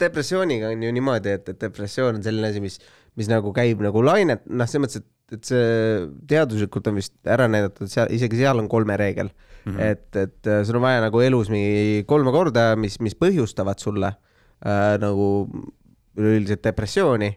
depressiooniga on ju niimoodi, et, et depressioon on selline asi, mis, mis nagu käib nagu lainet, noh, selles mõttes, et, et see teaduslikult on vist ära näidatud, seal isegi seal on kolme reegel mm, -hmm. et, et äh, sul on vaja nagu elus mingi kolme korda, mis, mis põhjustavad sulle äh, nagu üleüldiselt depressiooni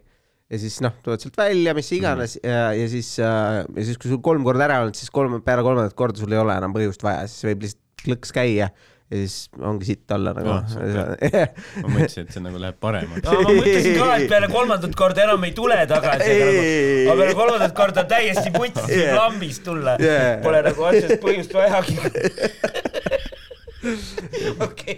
ja siis noh, tuled sealt välja, mis iganes mm -hmm. ja, ja siis äh,, ja siis, kui sul kolm korda ära olnud, siis kolm, peale kolmandat korda sul ei ole enam põhjust vaja, siis võib lihtsalt klõks käia ja siis ongi sitt olla nagu super. ma mõtlesin, et see nagu läheb paremaks. no ma mõtlesin ka, et peale kolmandat korda enam ei tule tagasi, aga nagu, aga peale kolmandat korda täiesti putsis Yeah. yeah. lambist tulla Yeah. yeah.. Pole nagu otsest põhjust vajagi. okei,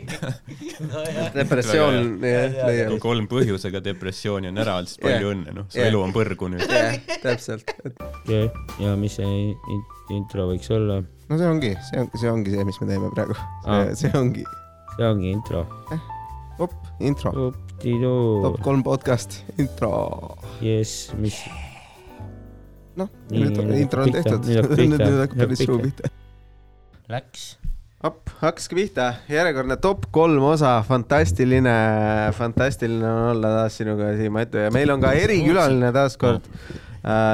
nojah. depressioon jah, kolm põhjusega depressiooni on ära olnud, siis palju Jah. õnne, noh, su Jah. elu on põrgu nüüd. jah, täpselt, et ja, ja mis see in- intro võiks olla? No see ongi, see on, see ongi see, mis me teeme praegu, see Aa., see ongi see ongi intro. op, intro, Up-di-doo top. kolm podcast, intro. jess, mis, noh, nüüd on intro on tehtud, nüüd hakkab päris suu pihta. läks. op, hakkaski pihta, järjekordne top kolm osa, fantastiline, fantastiline on olla taas sinuga siin, Matu ja meil on ka erikülaline taaskord äh,,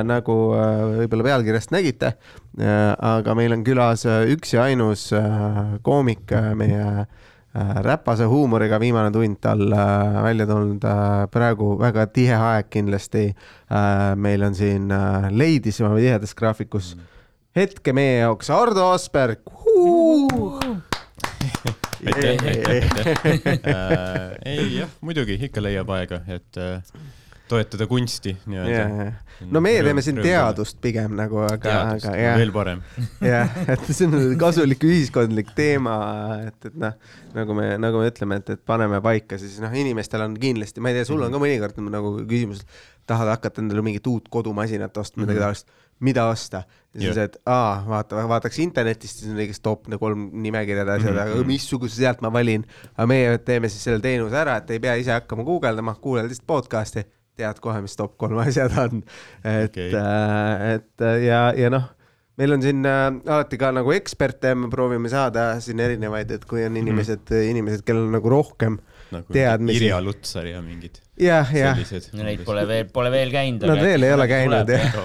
nagu äh, võib-olla pealkirjast nägite äh,. aga meil on külas äh, üks ja ainus äh, koomik äh,, meie äh, räpase huumoriga viimane tund tal äh, välja tulnud äh, praegu väga tihe aeg kindlasti äh,. meil on siin äh, leidisema või tihedas graafikus hetke meie jaoks Ardo Asperg. aitäh, aitäh, aitäh. ei jah, muidugi ikka leiab aega, et äh, toetada kunsti nii-öelda. no meie teeme siin teadust pigem nagu, aga, aga, jah veel, parem. jah, et see on kasulik ühiskondlik teema, et, et noh, nagu me, nagu me ütleme, et, et paneme paika, siis noh, inimestel on kindlasti, ma ei tea, sul on ka mõnikord nagu küsimus, tahad hakata endale mingit uut kodumasinat ostma, midagi taolist, mida osta? ja siis on see, et aa, vaata, vaataks internetist, siis on kõigest top kolm nimekirjad asjad mm, -hmm. aga missuguse sealt ma valin. aga meie teeme siis selle teenuse ära, et ei pea ise hakkama guugeldama, kuulad lihtsalt podcast'i, tead kohe, mis top kolm asjad on. et okay., et äh, ja, ja noh, meil on siin äh, alati ka nagu eksperte, me proovime saada siin erinevaid, et kui on inimesed mm, -hmm. inimesed, kellel on nagu rohkem nagu teadmisi. Irja Lutsar ja mingid jah, jah. Neid pole veel, pole veel käinud. Nad veel ei ole käinud, jah.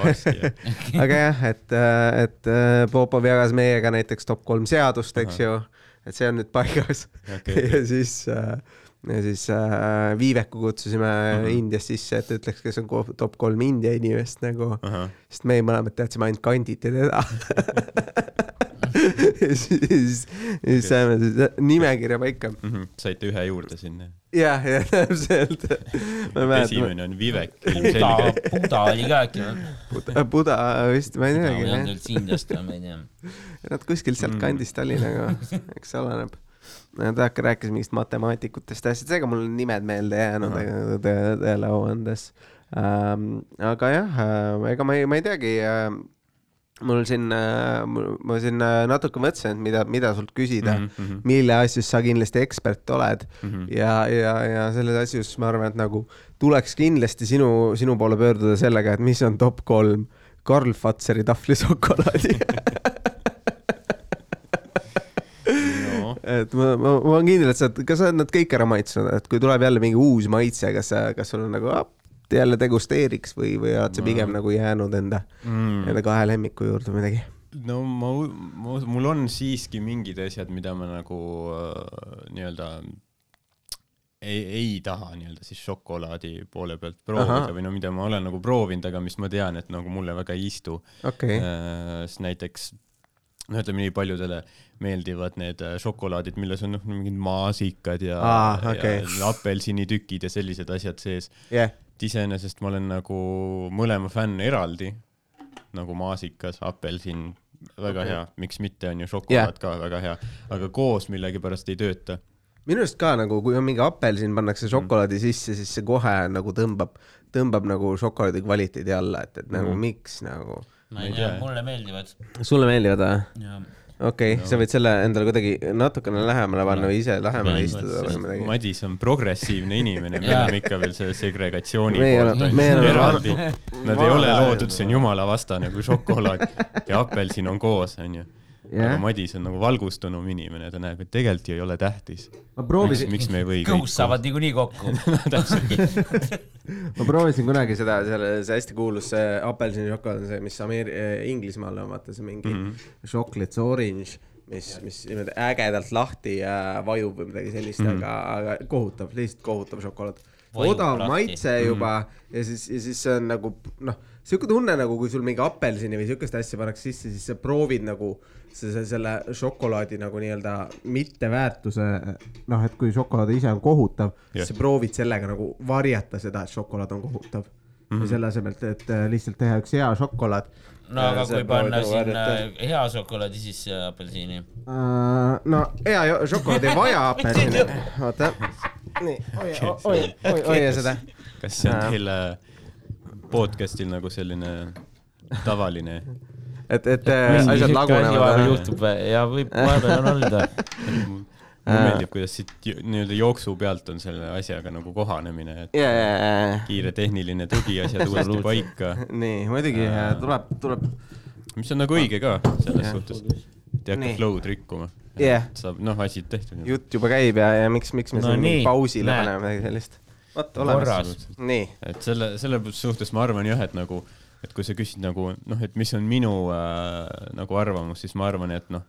aga jah, et, et äh, Popov jagas meiega näiteks top kolm seadust, eks ju, et see on nüüd paigas Okei, ja siis äh, ja siis äh, Viiveku kutsusime uh. -huh. Indiast sisse, et ütleks, kes on top kolm India inimest nagu, sest meie mõlemad teadsime ainult Kandit ja teda siis, siis saime nimekirja paika. Mhm, saite ühe juurde sinna. jah, jah, täpselt. esimene on Vivek Buda ilmselgelt., Buda oli ka äkki või? Buda vist, ma ei teagi Indiast või ma ei tea. nad kuskilt sealt Mm. kandist oli nagu, eks oleneb. Ta hakkas rääkis mingist matemaatikutest ja asjadest, ega mul on nimed meelde jäänud tõe, tõele au andes ähm,. aga jah äh,, ega ma ei, ma ei teagi äh, mul siin ma siin äh, natuke mõtlesin, et mida, mida sult küsida mm, -hmm. mille asjus sa kindlasti ekspert oled mhm. ja, ja, ja selles asjus ma arvan, et nagu tuleks kindlasti sinu, sinu poole pöörduda sellega, et mis on top kolm Karl Fatseri tahvlišokolaadi no et ma, ma, ma olen kindel, et sa, kas sa oled nad kõik ära maitsnud, et kui tuleb jälle mingi uus maitse, kas sa, kas sul on nagu ah, jälle degusteeriks või, või oled sa pigem nagu jäänud enda, mm. enda kahe lemmiku juurde midagi? no ma, ma, mul on siiski mingid asjad, mida ma nagu äh, nii-öelda ei, ei taha nii-öelda siis šokolaadi poole pealt proovida Ahah. või no mida ma olen nagu proovinud, aga mis ma tean, et nagu mulle väga ei istu okei, äh,. näiteks no ütleme nii paljudele meeldivad need äh, šokolaadid, milles on noh mingid maasikad ja, Aa, okei. ja apelsinitükid ja sellised asjad sees. jah, et iseenesest ma olen nagu mõlema fänn eraldi, nagu maasikas, apelsin, väga okay. hea, miks mitte, on ju, šokolaad ka väga hea, aga koos millegipärast ei tööta. minu arust ka nagu, kui on mingi apelsin, pannakse šokolaadi sisse, siis see kohe nagu tõmbab, tõmbab nagu šokolaadi kvaliteedi alla, et, et nagu Mhm. miks nagu. Ma ei tea mulle meeldivad. sulle meeldivad või? ja okei okay,, sa võid selle endale kuidagi natukene lähemale panna või ise lähemale Ei, istuda või midagi. Madis on progressiivne inimene, Jaa. on ikka veel see segregatsiooni Me poolt me eraldi. Nad ei ole loodud, see on jumala vastane, kui šokolaad ja apelsin on koos, onju. Jah. aga Madis on nagu valgustunum inimene, ta näeb, et tegelikult ju ei ole tähtis. ma miks, proovisin, miks me ei või kõhus saavad niikuinii kokku. ma proovisin kunagi seda, selle, see hästi kuulus see apelsinišokolaad on see, mis Ameeri-, Inglismaal on vaata see mingi mm -hmm. chocolate's orange, mis, mis niimoodi ägedalt lahti äh, vajub või midagi sellist mm, -hmm. aga, aga kohutav, lihtsalt kohutav šokolaad. Odav maitse juba mm -hmm. ja siis, ja siis see on nagu noh, sihuke tunne nagu, kui sul mingi apelsini või siukest asja pannakse sisse, siis sa proovid nagu see, see, selle šokolaadi nagu nii-öelda mitteväärtuse, noh, et kui šokolaad ise on kohutav yeah., siis sa proovid sellega nagu varjata seda, et šokolaad on kohutav mm. -hmm. selle asemel, et, äh, lihtsalt teha üks hea šokolaad. no aga kui panna sinna hea šokolaadi sisse apelsini. Uh, no hea šokolaad ei vaja apelsini, oota, nii, hoia, hoia, hoia, seda. kas see on teil äh, podcast'il nagu selline tavaline? et, et äh, asjad lagunevad. juhtub ja võib, vahepeal on olnud. mulle meeldib, kuidas siit nii-öelda jooksu pealt on selle asjaga nagu kohanemine, et ja, ja, ja, kiire tehniline tugi, asjad uuesti paika, nii muidugi äh, tuleb, tuleb, mis on nagu õige ka selles Jah. suhtes. et ei hakka flow'd rikkuma. jah, saab, noh, asi tehtud. jutt juba käib ja, ja miks, miks me No siin mingi nii, pausile paneme midagi sellist. korras.. et selle, selle suhtes ma arvan jah, et nagu, et kui sa küsid nagu noh, et mis on minu äh, nagu arvamus, siis ma arvan, et noh,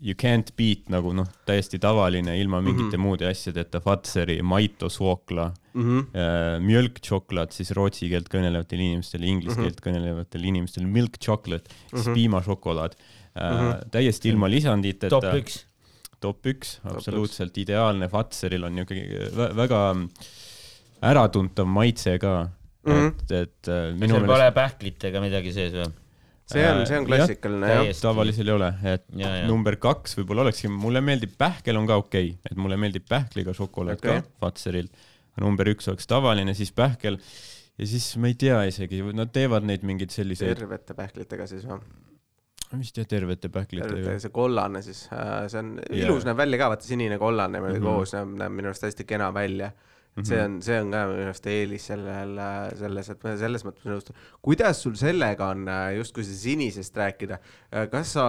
you can't beat nagu noh, täiesti tavaline ilma mingite mm -hmm. muude asjadeta Fatseri Maito sookla mm, Mhm. -hmm. äh, mjölk chocolate siis rootsi keelt kõnelevatele inimestele, inglise keelt kõnelevatele inimestele, milk chocolate mm, -hmm. siis piimašokolaad äh, mm. -hmm. täiesti ilma lisanditeta. top üks. Top üks, absoluutselt ideaalne, Fatseril on niisugune vä- väga äratuntav maitse ka mm. -hmm. et, et äh, minu seal pole meelest pähklitega midagi sees või? see on, see on Äh, klassikaline jah. täiesti. tavalisel ei ole, et Ja, ja. number kaks võib-olla olekski, mulle meeldib pähkel on ka okei okay., et mulle meeldib pähkliga šokolaad okay. Ka Fatseril. number üks oleks tavaline, siis pähkel ja siis ma ei tea isegi, nad teevad neid mingeid selliseid, tervete pähklitega siis või? Vist jah, tervete pähklitega. see kollane siis, see on Jaa. ilus, näeb välja ka, vaata sinine kollane niimoodi Mhm. koos näeb, näeb minu arust hästi kena välja. et see on, see on ka minu arust eelis sellel, selles, et ma selles mõttes nõustun. kuidas sul sellega on, just kui seda sinisest rääkida, kas sa,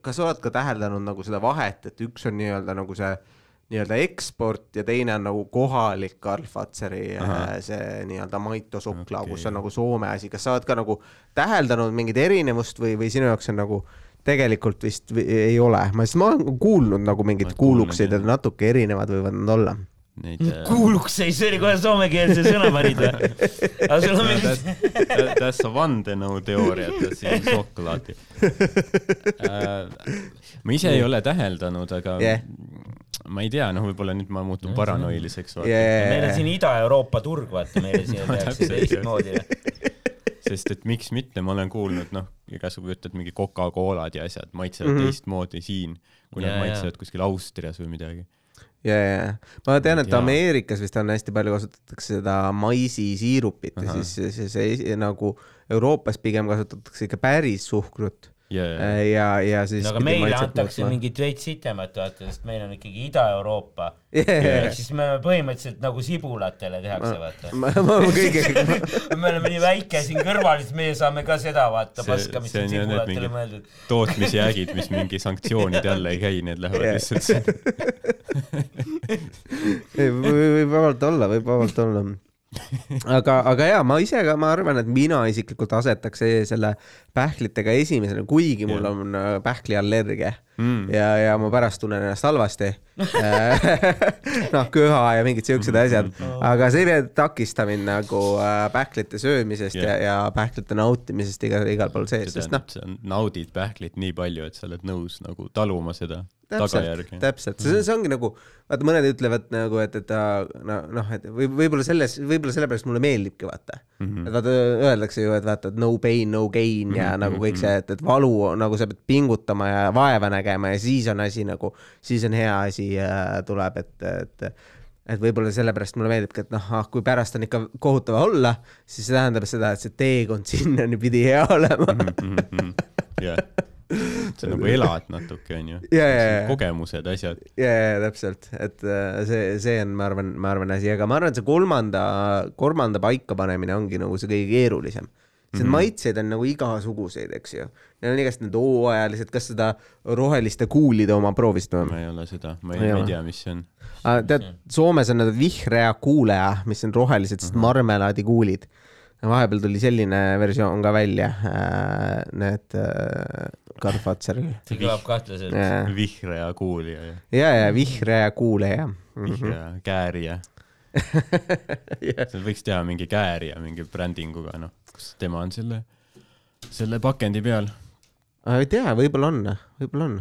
kas sa oled ka täheldanud nagu seda vahet, et üks on nii-öelda nagu see nii-öelda eksport ja teine on nagu kohalik Karl Fatseri Ahah. see nii-öelda Maito sokla okay., kus on nagu Soome asi, kas sa oled ka nagu täheldanud mingit erinevust või, või sinu jaoks on nagu tegelikult vist vi- ei ole, ma, sest ma olen kuulnud nagu kuulnud, kuuluksid, et natuke erinevad võivad nad olla. Neid äh, kuuluks ei, see oli kohe soomekeelse sõna panid või? aga sul on mingi That's, a vandenõuteooria, et siin on šokolaadi. ma ise ei ole täheldanud, aga Jah. Ma ei tea, noh, võib-olla nüüd ma muutun paranoiliseks, vaata meil on siin Ida-Euroopa turg, vaata, meile siin tehakse teistmoodi. sest et miks mitte, ma olen kuulnud, noh, igasugu ütled mingi Coca-Colad ja asjad maitsevad mm. -hmm. teistmoodi siin, kui Jaa, nad maitsevad kuskil Austrias või midagi. ja, ja, ja ma tean, et Jaa. Ameerikas vist on hästi palju kasutatakse seda maisisiirupit ja siis, siis see, see nagu Euroopas pigem kasutatakse ikka päris suhkrut ja, ja, ja, siis. no aga meile antakse mingit veits sitemat, vaata, sest meil on ikkagi Ida-Euroopa. ehk siis me põhimõtteliselt nagu sibulatele tehakse, vaata. me oleme nii väike siin kõrval, siis meie saame ka seda vaata paska, mis on sibulatele mõeldud. tootmisjäägid, mis mingi sanktsioonide alla ei käi, need lähevad Jah. lihtsalt võib vabalt olla, võib vabalt olla. aga, aga jaa, ma ise ka, ma arvan, et mina isiklikult asetaks selle pähklitega esimesena, kuigi mul on äh, pähkliallergia Mm. ja, ja ma pärast tunnen ennast halvasti. noh, köha ja mingid siuksed asjad, aga see ei takista mind nagu äh, pähklite söömisest ja, Jah. ja sealt nautimisest igal, igal pool sees, see sest noh, sa naudid pähklit nii palju, et sa oled nõus nagu taluma seda täpselt, tagajärge. täpselt, see, see ongi nagu, vaata mõned ütlevad nagu, et, et noh, et või võib-olla selles, võib-olla sellepärast mulle meeldibki vaata mm. -hmm. et vaata öeldakse ju, et vaata, et no pain, no gain ja mm -hmm. nagu kõik see, et, et valu nagu sa pead pingutama ja vaeva nägema ja siis on asi nagu, siis on hea asi äh, tuleb, et, et et võib-olla sellepärast mulle meeldibki, et noh, ah kui pärast on ikka kohutav olla, siis see tähendab seda, et see teekond sinnani pidi hea olema mm. -hmm. jah, sa nagu elad natuke, onju. Kogemused, asjad. ja, ja täpselt, et äh, see, see on, ma arvan, ma arvan asi, aga ma arvan, et see kolmanda, kolmanda paikapanemine ongi nagu see kõige keerulisem. Sest maitseid on nagu igasuguseid, eks ju. Need on igast need hooajalised, kas seda roheliste kuulide oma proovisid või? ma ei ole seda, ma Ei ei, tea, mis see on. tead, Soomes on need vihrea kuuleja, mis on rohelised, sest marmelaadikuulid. vahepeal tuli selline versioon ka välja, need äh, Karl Fatseril. see kõlab kahtlaselt. ja, vihreja kuulija ja ja, ja vihrea kuuleja. vihreja käärija. jah, seal võiks teha mingi käärija mingi brändinguga, noh, kus tema on selle, selle pakendi peal. ei tea, võib-olla on, võib-olla on.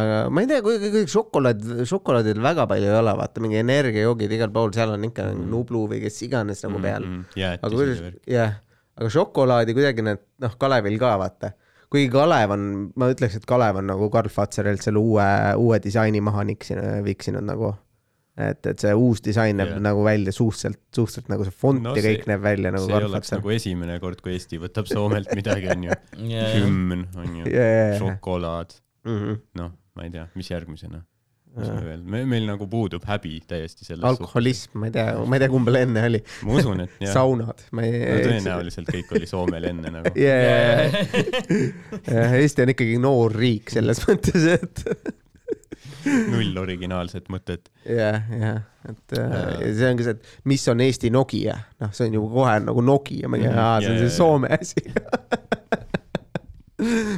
aga ma ei tea, kui kõik šokolaad, šokolaadil väga palju ei ole, vaata mingi energiajoogid igal pool, seal on ikka Nublu või kes iganes nagu peal. aga kuidas, jah, aga šokolaadi kuidagi need, noh, Kalevil ka vaata. kuigi Kalev on, ma ütleks, et Kalev on nagu Karl Fatzerilt selle uue, uue disaini maha niksinud, viksinud nagu. et, et see uus disain näeb yeah. nagu välja suhteliselt, suhteliselt nagu see font No no, ja see- kõik näeb välja nagu see oleks nagu esimene kord, kui Eesti võtab Soomelt midagi, onju. Hümn, onju, yeah.. šokolaad, Mm -hmm. noh, ma ei tea, mis järgmisena. mis me veel, me, meil nagu puudub häbi täiesti selles alkoholism, ma ei tea, ma ei tea, kumb enne oli. ma usun, et jah, saunad, ei no,. tõenäoliselt kõik oli Soomel enne nagu. yeah.. Eesti on ikkagi noor riik selles mõttes, et null originaalset mõtet. jah, jah, et äh, see ongi see, et mis on Eesti Nokia, noh, see on ju kohe nagu Nokia, ma ei tea Mhm,, see on see Soome asi.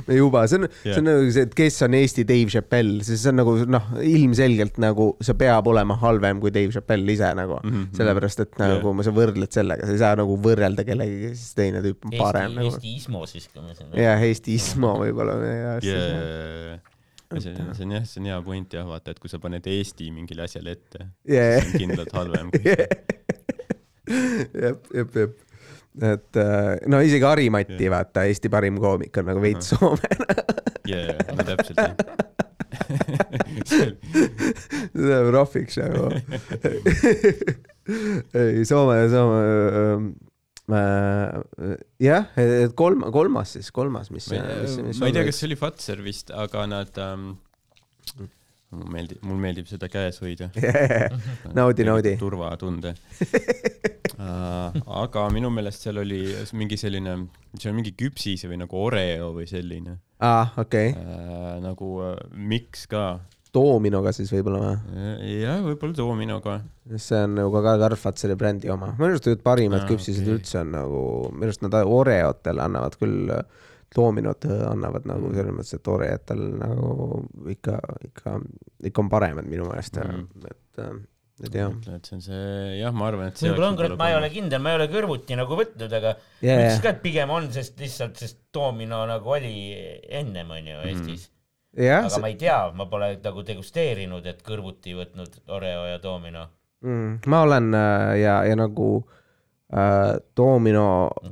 me juba, see on, see Jah. on nagu see, et kes on Eesti Dave Chappelle, siis see on nagu noh, ilmselgelt nagu see peab olema halvem kui Dave Chappelle ise nagu mm, -hmm. sellepärast et nagu Jah. sa võrdled sellega, sa ei saa nagu võrrelda kellegagi, siis teine tüüp on parem Eesti, nagu. Eesti Ismo siis, kui me siin. jah, Eesti Ismo võib-olla ja Yeah. See on, see on jah, see on hea point jah, vaata, et kui sa paned Eesti mingile asjale ette, Yeah. siis on kindlalt halvem kui see. jep, jep, jep. et äh, no isegi Harimati yeah. vaata, Eesti parim koomik on nagu veits Soome. jaa, no täpselt jah. see läheb rohviks nagu. ei, Soome, Soome. jah, et kolm, kolmas siis, kolmas, mis, mis, mis. ma ei tea, kas see oli Fatser vist, aga nad ähm,, mulle meeldib, mulle meeldib seda käes hoida. naudi, naudi. turvatunde uh. aga minu meelest seal oli mingi selline, see on mingi küpsis või nagu Oreo või selline aa, Ah, okei, uh,, nagu uh, miks ka. Dominoga siis võib-olla või? jah, võib-olla Dominoga. see on nagu ka Karl Fatseri brändi oma, minu arust need parimad Aa, küpsised okei. üldse on nagu, minu arust nad Oreotele annavad küll, Dominot annavad Mm. nagu selles mõttes, et Oreotel nagu ikka, ikka, ikka on paremad minu meelest Mm., et, et jah. et see on see, jah, ma arvan, et see võib-olla on, kurat, ma ei ole kindel, ma ei ole kõrvuti nagu võtnud, aga Jaa, ma ütleks ka, et pigem on, sest lihtsalt, sest Domino nagu oli ennem, onju, Mhm. Eestis. jah aga, ma ei tea, ma pole nagu degusteerinud, et kõrvuti võtnud Oreo ja Domino. mm, ma olen äh, ja, ja nagu äh, Domino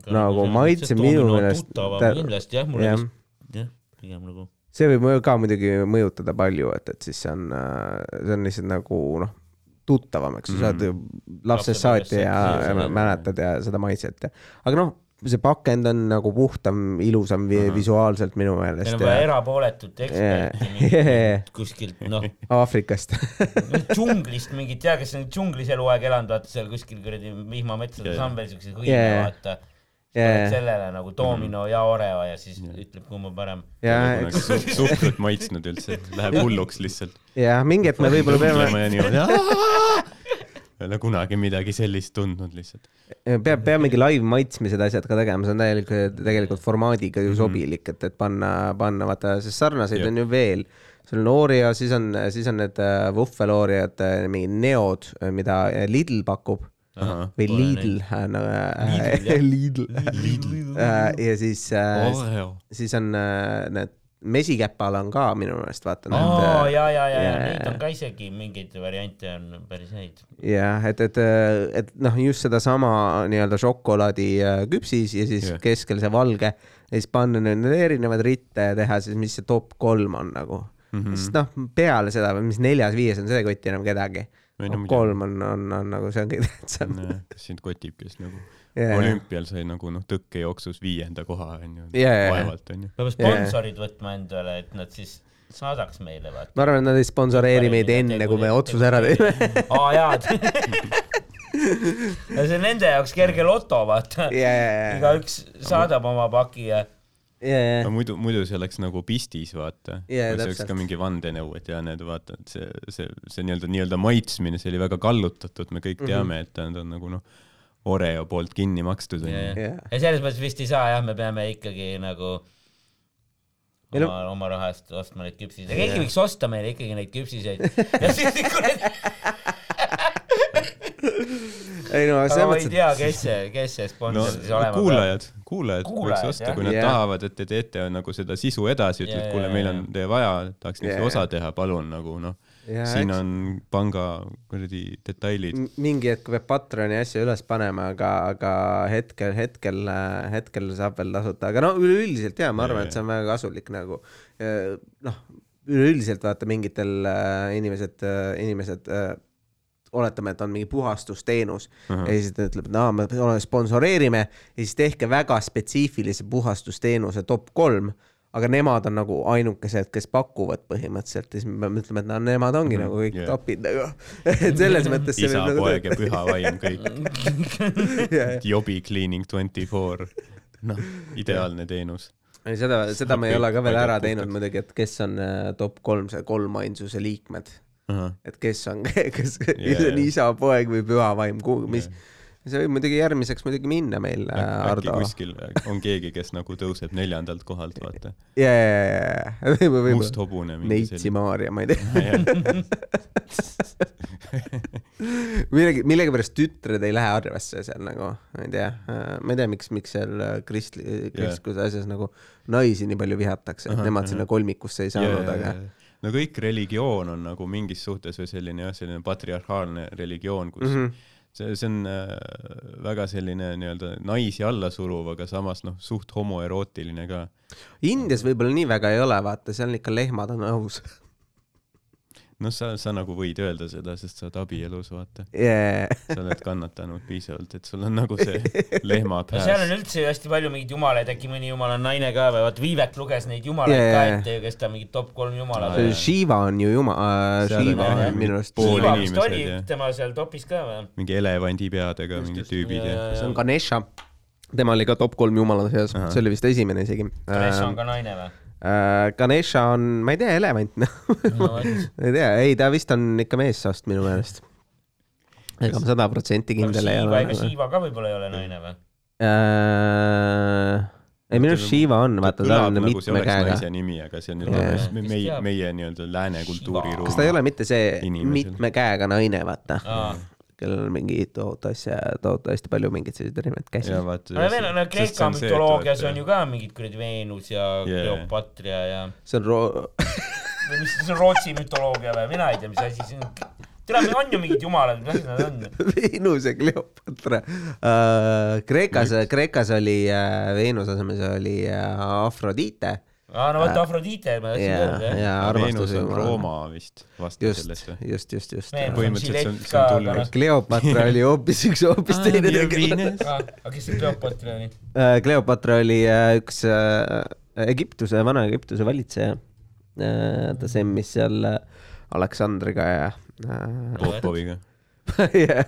nagu maitse minu meelest, kindlasti jah, jah. vist, jah, pigem nagu. see võib ka muidugi mõjutada palju, et, et siis see on, see on lihtsalt nagu noh, tuttavam, eks ju, sa oled ju lapsest saati ja, ja mäletad ja seda maitset ja, aga noh, see pakend on nagu puhtam, ilusam vi visuaalselt minu meelest on vaja ja erapooletut eksperti Yeah. mingit kuskilt, noh, Aafrikast džunglist mingit, tea, kes on džunglis eluaeg elanud, vaata seal kuskil kuradi vihmametsades Yeah. on veel siukseid hõime Yeah. vaata. Yeah. sellele nagu Domino ja Oreo ja siis ütleb, kumb on parem. ja, suhkrut maitsnud üldse, läheb hulluks lihtsalt. ja mingi hetk me võib-olla peame, ja. Ei ole kunagi midagi sellist tundnud lihtsalt. peab, peamegi live maitsmised asjad ka tegema, see on täielikult, tegelikult formaadiga Mhm. ju sobilik, et, et panna, panna vaata, sest sarnaseid Jep. on ju veel. sul on Oreo, siis on, siis on need äh, Wuffel Oreod, mingid neod, mida Lidl pakub või Pole Lidl, äh, Lidl, Lidl, ja siis äh,, siis on äh, need mesikäpal on ka minu meelest vaata aa, need. ja, ja, ja, ja neid on ka isegi mingeid variante on päris häid. jah, et, et, et noh, just sedasama nii-öelda šokolaadi äh, küpsis ja siis yeah. keskel see valge ja siis panna need erinevad ritte ja teha siis, mis see top kolm on nagu mm. -hmm. sest noh, peale seda, mis neljas-viies on, see ei koti enam kedagi. No kolm on, on, on nagu see on kõige tähtsam. sind kotib, kes nagu Jaa. olümpial sai nagu noh, tõkkejooksus viienda koha onju, jaa. vaevalt onju. peame sponsorid võtma endale, et nad siis saadaks meile, vaata. ma arvan, et nad ei sponsoreeri meid enne, kui me otsuse ära teeme. aa jaa, see on nende jaoks kerge loto, vaata yeah.. igaüks saadab oma paki ja Yeah, aga muidu, muidu see oleks nagu pistis, vaata Jaa, või see oleks ka mingi vandenõu, et jaa, need vaata, et see, see, see nii-öelda, nii-öelda maitsmine, see oli väga kallutatud, me Mhm. kõik teame, et ta on, ta on nagu noh, Oreo poolt kinni makstud ja, onju. ja selles mõttes vist ei saa jah, me peame ikkagi nagu oma on-, oma raha eest ostma neid küpsiseid ja keegi võiks osta meile ikkagi neid küpsiseid ja siis kuradi ei no selles ma ei mõttes, tea, kes see, kes see no sponsor siis olema peab. kuulajad, kuulajad võiks osta, kui nad Jah. tahavad, et te teete nagu seda sisu edasi, ütled, Jaa, kuule, meil on teie vaja, tahaks niisuguse Jaa. osa teha, palun nagu noh, siin on panga kuradi detailid. mingi hetk peab Patroni asja üles panema, aga, aga hetkel, hetkel, hetkel saab veel tasuta, aga no üleüldiselt jaa, ma arvan, et see on väga kasulik nagu noh, üleüldiselt vaata mingitel äh, inimesed, inimesed äh, oletame, et on mingi puhastusteenus uh -huh. ja siis ta ütleb, et aa, me sponsoreerime ja siis tehke väga spetsiifilise puhastusteenuse top kolm, aga nemad on nagu ainukesed, kes pakuvad põhimõtteliselt ja siis me peame ütlema, et no nemad ongi mm -hmm. nagu kõik yeah. topid nagu, et selles mõttes isa, nagu poeg ja püha vaim kõik. Jaa. jobi cleaning twenty four. noh, ideaalne teenus. ei, seda, seda me ei ole ka veel ära puhtaks. teinud muidugi, et kes on äh, top kolm, see kolmainsuse liikmed, et kes on, kes yeah, on isa, poeg või püha vaim, mis, see võib muidugi järgmiseks muidugi minna meil, äkki Ardo. kuskil on keegi, kes nagu tõuseb neljandalt kohalt, vaata. ja, ja, ja, ja, võib-olla, must võib-olla hobune. Neitsi Maarja, ma ei tea, millegi, millegipärast tütred ei lähe arvesse seal nagu, ma ei tea, ma ei tea, miks, miks seal äh, kristli, kristluse asjas nagu naisi nii palju vihatakse, et nemad ahah. sinna kolmikusse ei saanud, aga no kõik religioon on nagu mingis suhtes või selline jah, selline patriarhaalne religioon, kus mm. -hmm. see, see on äh, väga selline nii-öelda naisi alla suruv, aga samas noh, suht homoerootiline ka. Indias võib-olla nii väga ei ole, vaata, seal ikka lehmad on õhus noh, sa, sa nagu võid öelda seda, sest sa oled abielus, vaata. yeah.. sa oled kannatanud piisavalt, et sul on nagu see lehma no seal on pääs. üldse ju hästi palju mingeid jumalaid, äkki mõni jumal on naine ka või, vaata Viivek luges neid jumalaid Jaa, ka ette ju, kes ta mingi top kolm jumala Aa, või jaa.? Shiva on ju jumal äh,, on Shiva jah, on minu arust, pool Shiva vist inimesed, oli jah. tema seal topis ka või? mingi elevandi peadega mingid tüübid ja. see on Ganesha. tema oli ka top kolm jumala seas, see oli vist esimene isegi. Ganesha on ka naine või? Ganesha on, ma ei tea, elevant, noh. no ei tea, ei ta vist on ikka meessoost minu meelest. ega ma sada protsenti kindel ei ole ega. Shiva ka võib-olla ei ole naine või? ei minu arust Shiva on, vaata ta on nagu mitme käega. naise nimi, aga see on Jaa. yeah. Meie, teab. meie nii-öelda lääne kultuuriruum. kas ta ei ole mitte see Inimesel. mitme käega naine, vaata, aa, kellel on mingi tohutu asja, tohutu hästi palju mingeid selliseid erinevaid käsi no veel on, Kreeka mütoloogias on ju ka mingid kuradi Veenus ja Jaa. Kleopatra ja see on ro-, või mis see on Rootsi mütoloogia või, mina ei tea, mis asi see on. tere, on ju mingid jumalad, mis asi nad on? Veenus ja Kleopatra uh,. Kreekas, Kreekas oli uh, Veenuse asemel oli uh, Afrodite aa, no vot Afrodite ma tahtsin ja, öelda jah. ja Veenus armastuse on. Rooma vist, sellest või?, just, just, just. Veenus. põhimõtteliselt see on, see on tulnud aga. Kleopatra oli hoopis üks hoopis teine tegelane. aga kes see Kleopatra oli? Uh, Kleopatra oli uh, üks uh, Egiptuse, Vana-Egiptuse valitseja uh,. ta semmis seal uh, Aleksandriga ja uh, Popoviga. yeah.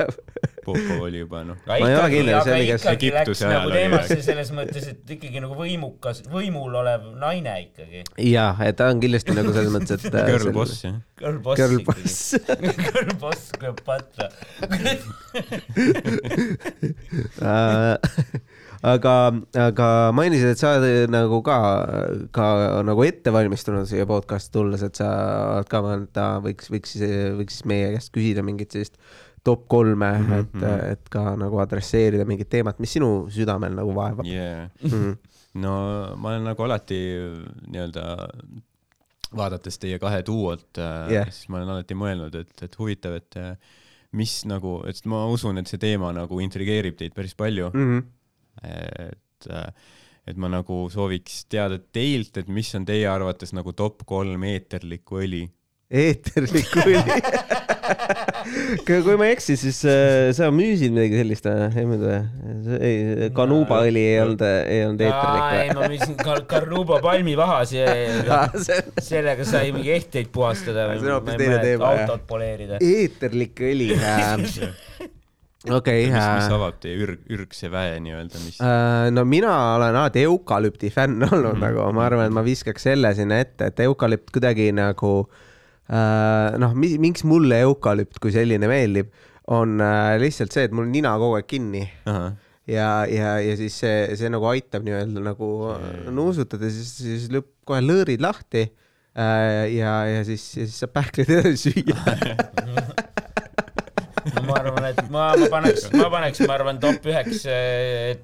Popov oli juba noh, Ma ei ole kindel, see aga oli kas ikkagi läks Egiptuse nagu ajal oli teemasse selles mõttes, et ikkagi nagu võimukas, võimul olev naine ikkagi. jah, et ta on kindlasti nagu selles mõttes, et uh, girl boss jah. Girl boss Girl boss Girl boss Kleopatra. Äh, aga, aga mainisid, et sa oled nagu ka, ka nagu ette valmistunud siia podcast'i tulles, et sa oled ka mõelnud, et võiks, võiks, võiks meie käest küsida mingit sellist top kolme mm, -hmm. et, et ka nagu adresseerida mingit teemat, mis sinu südamel nagu vaevab Yeah. mm. -hmm. no ma olen nagu alati nii-öelda vaadates teie kahe duot Jah. yeah., siis ma olen alati mõelnud, et, et huvitav, et äh, mis nagu, et ma usun, et see teema nagu intrigeerib teid päris palju Mm -hmm. et, et ma nagu sooviks teada teilt, et mis on teie arvates nagu top kolm eeterlikku õli. Eeterlikku õli. kui ma ei eksi, siis äh, sa müüsid midagi sellist või? ei või? ei, kanuuba õli ei olnud, ei olnud ei, eeterlik ma müüsin Kar- Carnuba palmivahas ja või? see on sellega sai mingi ehteid puhastada See on hoopis teine teema, jah. autot poleerida. eeterlik õli äh,. okei mis, mis okay,. avab teie ürg, ürgse väe nii-öelda, mis Uh, no mina olen alati eukalüpti fänn olnud mm -hmm. nagu, ma arvan, et ma viskaks selle sinna ette, et eukalüpt kuidagi nagu uh, noh, miks mulle eukalüpt kui selline meeldib, on uh, lihtsalt see, et mul nina kogu aeg kinni. Ahah, ja, ja, ja siis see, see nagu aitab nii-öelda nagu nuusutada, siis, siis lõpp kohe lõõrid lahti uh, ja, ja siis, ja siis saab pähkleid edasi süüa. ma arvan, et ma, ma paneks, ma paneks, ma arvan, top üheks äh,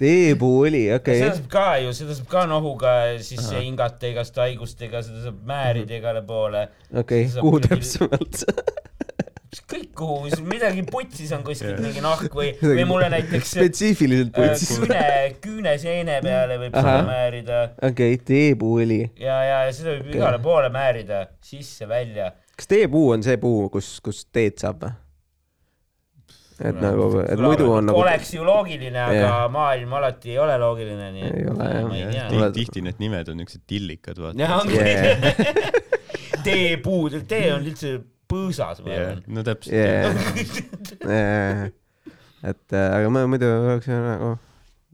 teepuuõli. teepuuõli, okei seda okay.. saab ka ju, seda saab ka nohuga sisse hingata igast haigustega, seda saab määrida igale poole. okei okay., kuhu täpsemalt? ükskõik kuhu, midagi putsis on kuskil mingi nahk või, või mulle näiteks äh, spetsiifiliselt putsis. küüne, küüneseene peale võib seda Ahah. määrida okei okay,, teepuuõli. ja, ja ja seda võib igale poole määrida, sisse-välja. kas teepuu on see puu, kus, kus teed saab või? Et nagu, et muidu on nagu. oleks ju loogiline, aga Jah. maailm alati ei ole loogiline, nii et Ei ole, jah. Oled- tihti need nimed on niisugused tillikad, vaata. jah, ongi Yeah. teepuud, tee on üldse põõsas, ma arvan., no täpselt yeah.. et äh, aga ma muidu oleks ju nagu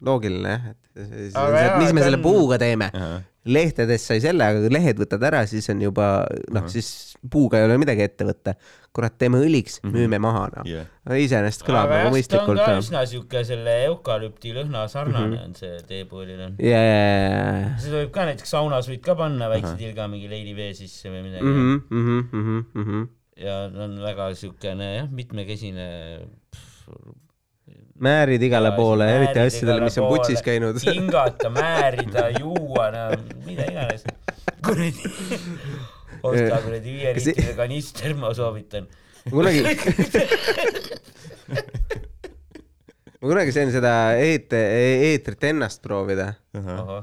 loogiline jah, et mis me selle puuga teeme. ahah, lehtedest sai selle, aga kui lehed võtad ära, siis on juba noh, Ahah. siis puuga ei ole midagi ette võtta. kurat, teeme õliks, Mhm. müüme maha noh. jah, iseenesest kõlab aga nagu jah, ta on mõistlikult ka noh. üsna siuke selle eukalüpti lõhna sarnane Mhm. on see ja, ja, ja, seda võib ka näiteks saunas võid ka panna väikse Ahah. tilga mingi leidivee sisse või midagi ja. Mhm, ja ta on väga siukene jah, mitmekesine. Määrid igale Ja poole, eriti asjadele, mis on putsis käinud. hingata, määrida, juua, no mida iganes. kuradi, osta kuradi viie Kas see- liitrise kanister, ma soovitan. kunagi, ma kunagi sain seda eet-, eetrit ennast proovida. ahah,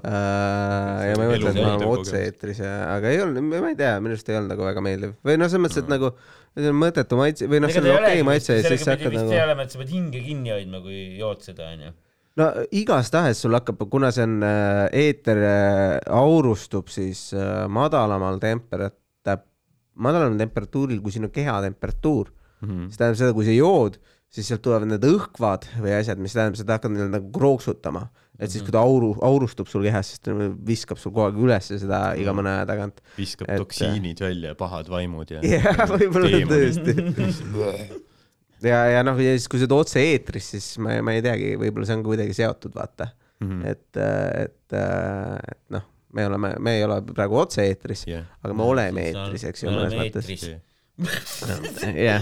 ja ma ei mõtle, et ma olen otse-eetris ja, aga ei olnud, ma ei tea, minu arust ei olnud nagu väga meeldiv või noh, selles mõttes, et nagu see on mõttetu maitse või noh, see on okei okay maitse ja siis sa hakkad nagu ei. ole, et sa pead hinge kinni hoidma, kui jood seda, onju. no igastahes sul hakkab, kuna see on äh, eeter äh, aurustub siis äh, madalamal temperat-, madalamal temperatuuril, kui sinu kehatemperatuur, Mhm. see tähendab seda, kui sa jood, siis sealt tulevad need õhkvad või asjad, mis tähendab seda, hakkad nii-öelda nagu krooksutama. et siis, kui ta auru, aurustub sul kehas, siis ta viskab sul kogu aeg üles seda iga mõne aja tagant. viskab Et- toksiinid välja, pahad vaimud ja jah, võib-olla tõesti. ja, ja noh, ja siis, kui sa oled otse-eetris, siis ma, ma ei teagi, võib-olla see on kuidagi seotud, vaata. Mhm. et, et, et noh, me oleme, me ei ole praegu otse-eetris, jah, aga me oleme eetris, eks ju, mõnes mõttes. jah,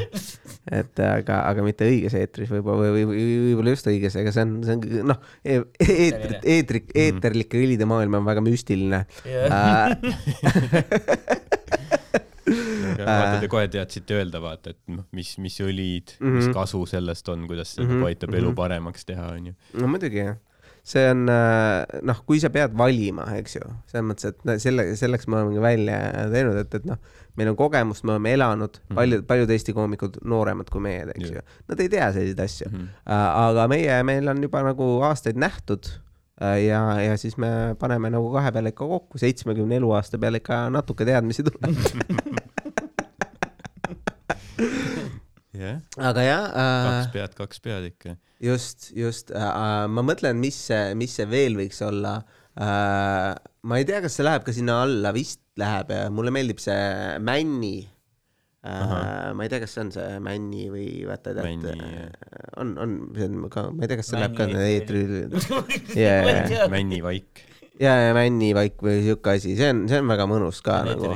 et aga, aga mitte õiges eetris võib-olla või, või võib-olla just õiges, ega see on, see on noh, eetrit, eetrik, eeterlike õlide maailm on väga müstiline. vaata, te kohe teadsite öelda, vaata, et noh, mis, mis õlid mm, -hmm. mis Mhm. kasu sellest on, kuidas see Mhm, nagu aitab elu mhm. paremaks teha, onju. no muidugi jah, see on äh, noh, kui sa pead valima, eks ju, selles mõttes, et selle, selleks me olemegi välja teinud, et, et noh, meil on kogemust, me oleme elanud mm, -hmm. paljud, paljud Eesti koomikud nooremad kui meie, eks Jah. ju, nad ei tea selliseid asju mm. -hmm. aga meie, meil on juba nagu aastaid nähtud äh, ja, ja siis me paneme nagu kahe peale ikka kokku, seitsmekümne eluaasta peale ikka natuke teadmisi tuleb. jah, aga jah kaks äh,, pead, kaks pead ikka. just, just äh,, ma mõtlen, mis see, mis see veel võiks olla äh,. ma ei tea, kas see läheb ka sinna alla, vist läheb ja mulle meeldib see Männi äh,. ma ei tea, kas see on see Männi või vaata, tead Männi, äh, on, on, see on ka, ma ei tea, kas see läheb ka Männi eetri Jaa, Jaa, jaa. männivaik. ja, ja Männivaik või siuke asi, see on, see on väga mõnus ka nagu.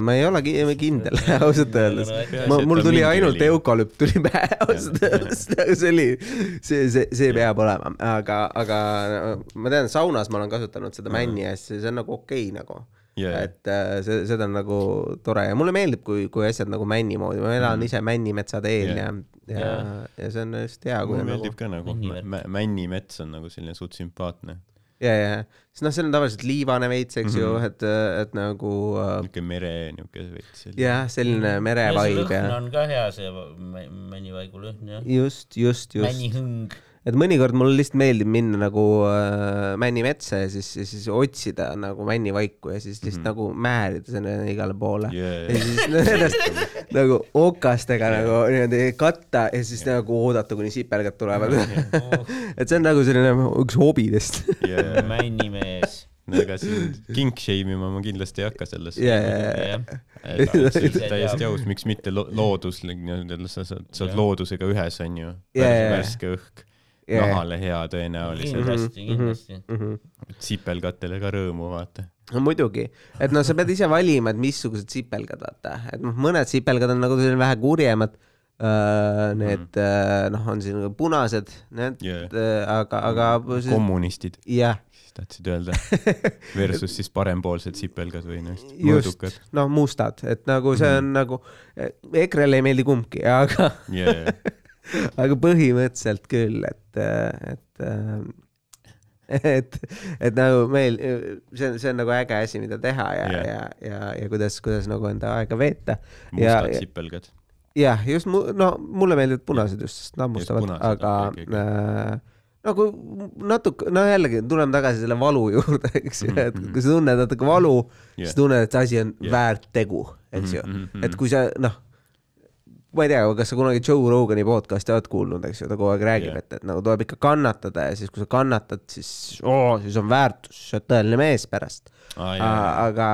Ma ei ole ki- kindel ausalt öeldes. ma, mul tuli ainult eukalüpt tuli pähe ausalt öeldes, see oli, see, see, see peab olema, aga, aga ma tean, saunas ma olen kasutanud seda männi ja siis see on nagu okei okay, nagu. Jaa. et äh, see, seda on nagu tore. Ja mulle meeldib, kui, kui asjad nagu männi moodi, ma elan ise Männimetsa teel ja, ja, ja see on just hea, mulle on meeldib nagu ka nagu männimets on nagu selline suht sümpaatne. ja, ja, siis noh, see on tavaliselt liivane veits, eks ju, et, et nagu äh, niuke mere niuke veits selline. jah, selline merevaib ja lõhn on ka hea, see mä- männivaigu lõhn, jah. just, just, just. männihõng. Et mõnikord mulle lihtsalt meeldib minna nagu äh, männimetsa ja siis, siis otsida nagu männivaiku ja siis lihtsalt mm nagu määrida sinna igale poole Yeah. ja siis nendest nagu okastega yeah. nagu niimoodi katta ja siis yeah. nagu oodata, kuni sipelgad tulevad et see on nagu selline üks hobidest yeah. männimees. no ega siin kink shame ima ma kindlasti ei hakka selles ja, ja, ja, jah, et see on Ise täiesti aus, miks mitte lo looduslik nii-öelda, sa oled loodusega ühes, onju. Värske õhk, nahale hea tõenäoliselt, kindlasti, kindlasti. Mhm. sipelgatele ka rõõmu, vaata. no muidugi, et noh, sa pead ise valima, et missugused sipelgad, vaata, et noh, mõned sipelgad on nagu selline vähe kurjemad. Need äh, noh, on siin punased, need Yeah. äh,, aga, aga siis- kommunistid, jah, siis tahtsid öelda. Versus siis parempoolsed sipelgad või noh, mõõdukad., noh, mustad, et nagu see on nagu, EKRE-le ei meeldi kumbki, aga, yeah.. aga põhimõtteliselt küll, et, et, et, et nagu meil, see on, see on nagu äge asi, mida teha ja yeah., ja, ja, ja kuidas, kuidas nagu enda aega veeta. mustad sipelgad. jah, just mu-, no mulle meeldivad punased just, sest nad punased, aga äh, nagu natuke, no jällegi tuleme tagasi selle valu juurde, eks ju, et Mhm, kui sa tunned natuke valu yeah., siis tunned, et see asi on yeah. väärt tegu, eks ju Mhm, mhm, et kui sa noh, ma ei tea, kas sa kunagi Joe Rogani podcast'i oled kuulnud, eks ju, ta kogu aeg räägib yeah., et, et nagu tuleb ikka kannatada ja siis, kui sa kannatad, siis oo, siis on väärtus, sa oled tõeline mees pärast. aa jaa, aga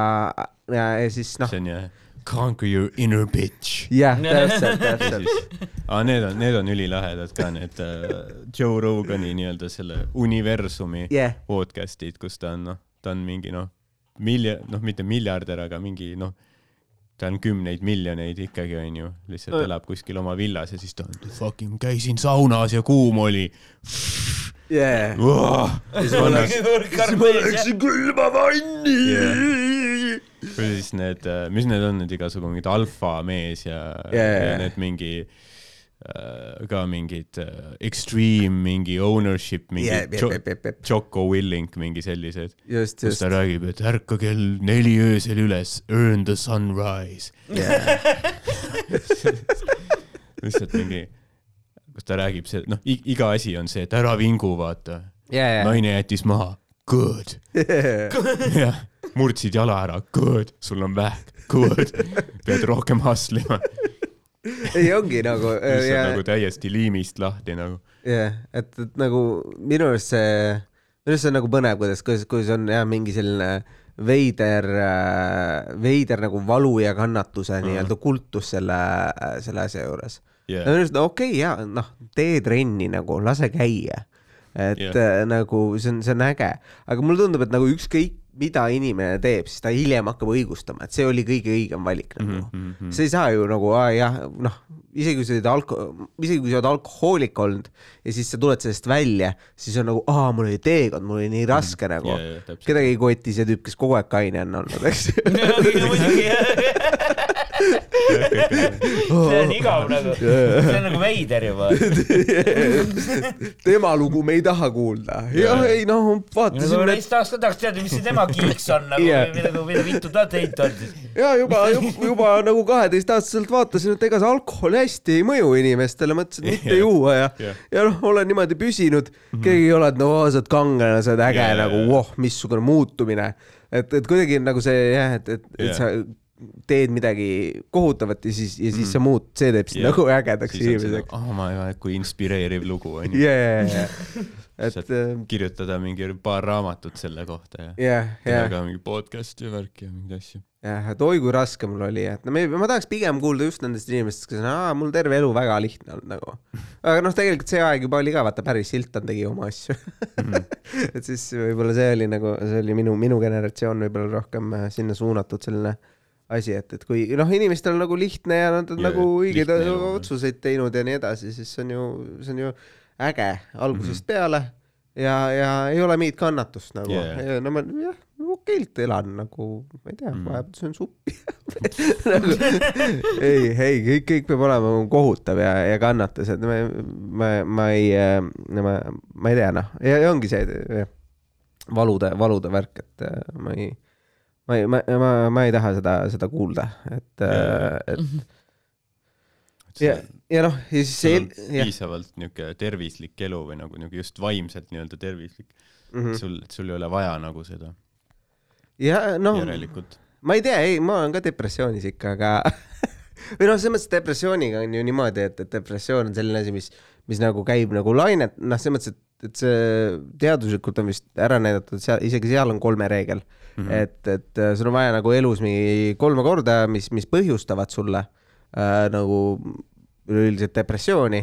ja, ja siis noh, see on jah, conquer your inner bitch. jah, täpselt, täpselt, aa, need on, need on ülilahedad ka, need uh, Joe Rogani nii-öelda selle universumi jah, podcast'id, kus ta on noh, ta on mingi noh, miljon, noh, mitte miljardär, aga mingi noh, ta on kümneid miljoneid ikkagi onju, lihtsalt elab kuskil oma villas ja siis ta on fucking käisin saunas ja kuum oli. jah. külma vanni. Või siis need, mis need on, need igasugu mingid alfamees ja Jaa, jaa, ja need mingi äh, ka mingid äh, extreme mingi ownership, mingi jep, jo- jep, jep, jep. Jocko Willink, mingi sellised, kus just ta. räägib, et ärka kell neli öösel üles, earn the sunrise. lihtsalt mingi, kus ta räägib see, noh, iga asi on see, et ära vingu, vaata. naine jättis maha, good. jah, murdsid jala ära, good, sul on vähk, good, pead rohkem hustle ima. ei ongi nagu, lihtsalt jah nagu, täiesti liimist lahti nagu. jah, et, et nagu minu arust see, minu arust see on nagu põnev, kuidas, kuidas, kuidas on jah, mingi selline veider, veider nagu valu ja kannatuse nii-öelda kultus selle, selle asja juures. ja yeah. minu arust okei okay,, jaa, noh, tee trenni nagu, lase käia. et yeah. nagu see on, see on äge, aga mulle tundub, et nagu ükskõik, mida inimene teeb, siis ta hiljem hakkab õigustama, et see oli kõige õigem valik nagu mm. Mhm, -hmm. sa ei saa ju nagu, jah, noh, isegi kui sa oled alko-, isegi kui sa oled alkohoolik olnud ja siis sa tuled sellest välja, siis on nagu, aa, mul oli teekond, mul oli nii raske nagu Jaa, jaa, täpselt. kedagi ei koti see tüüp, kes kogu aeg kaine on olnud, eks see on igav nagu, see on nagu veider juba. tema lugu me ei taha kuulda. jah, ei noh, vaatasime, neist aasta tagasi tead, mis see tema kiiks on nagu või nagu, mida vittu ta teinud on siis. ja juba, juba, juba nagu kaheteistaastaselt vaatasin, et ega see alkohol hästi ei mõju inimestele, mõtlesin, et mitte juua ja Jah. ja noh, olen niimoodi püsinud, keegi ei ole, et no sa oled kangelane, sa oled äge jaa, nagu voh, missugune muutumine. et, et kuidagi nagu see jah, et, et, et Jah. sa teed midagi kohutavat ja siis, ja siis sa muud, see teeb sind Jah. nagu ägedaks on see inimeseks. oh my god, kui inspireeriv lugu onju. jajah, et saad äh, kirjutada mingi paar raamatut selle kohta ja jah, teha jah, ka mingi podcast ja värki ja mingeid asju. jah, et oi kui raske mul oli, et no me, ma tahaks pigem kuulda just nendest inimestest, kes on, aa, mul terve elu väga lihtne olnud nagu. aga noh, tegelikult see aeg juba oli ka, vaata, Paris Hilton tegi oma asju et siis võib-olla see oli nagu, see oli minu, minu generatsioon võib-olla rohkem äh, sinna suunatud selline asi, et, et kui noh, inimestel on nagu lihtne ja nad on Jaa, nagu õigeid otsuseid teinud ja nii edasi, siis see on ju, see on ju äge algusest mm -hmm. peale ja, ja ei ole mingit kannatust nagu jaa. no ma jah, okeilt elan nagu, ma ei tea mm, vahepeal söön suppi nagu, ei, ei kõik, kõik peab olema nagu kohutav ja, ja kannatus, et ma, ma, ma ei, ma, ma ei tea, noh, ja ja ongi see valude, valude värk, et äh, ma ei, ma ei, ma, ma, ma ei taha seda, seda kuulda, et et ja, ja noh, ja siis see piisavalt niuke tervislik elu või nagu niuke just vaimselt nii-öelda tervislik. Mm. -hmm. sul, sul ei ole vaja nagu seda. Ja noh, ma ei tea, ei, ma olen ka depressioonis ikka, aga või noh, selles mõttes depressiooniga on ju niimoodi, et, et depressioon on selline asi, mis, mis nagu käib nagu lainet, noh, selles mõttes, et, et see teaduslikult on vist ära näidatud, seal isegi seal on kolme reegel mm, -hmm. et, et äh, sul on vaja nagu elus mingi kolme korda, mis, mis põhjustavad sulle äh, nagu üleüldiselt depressiooni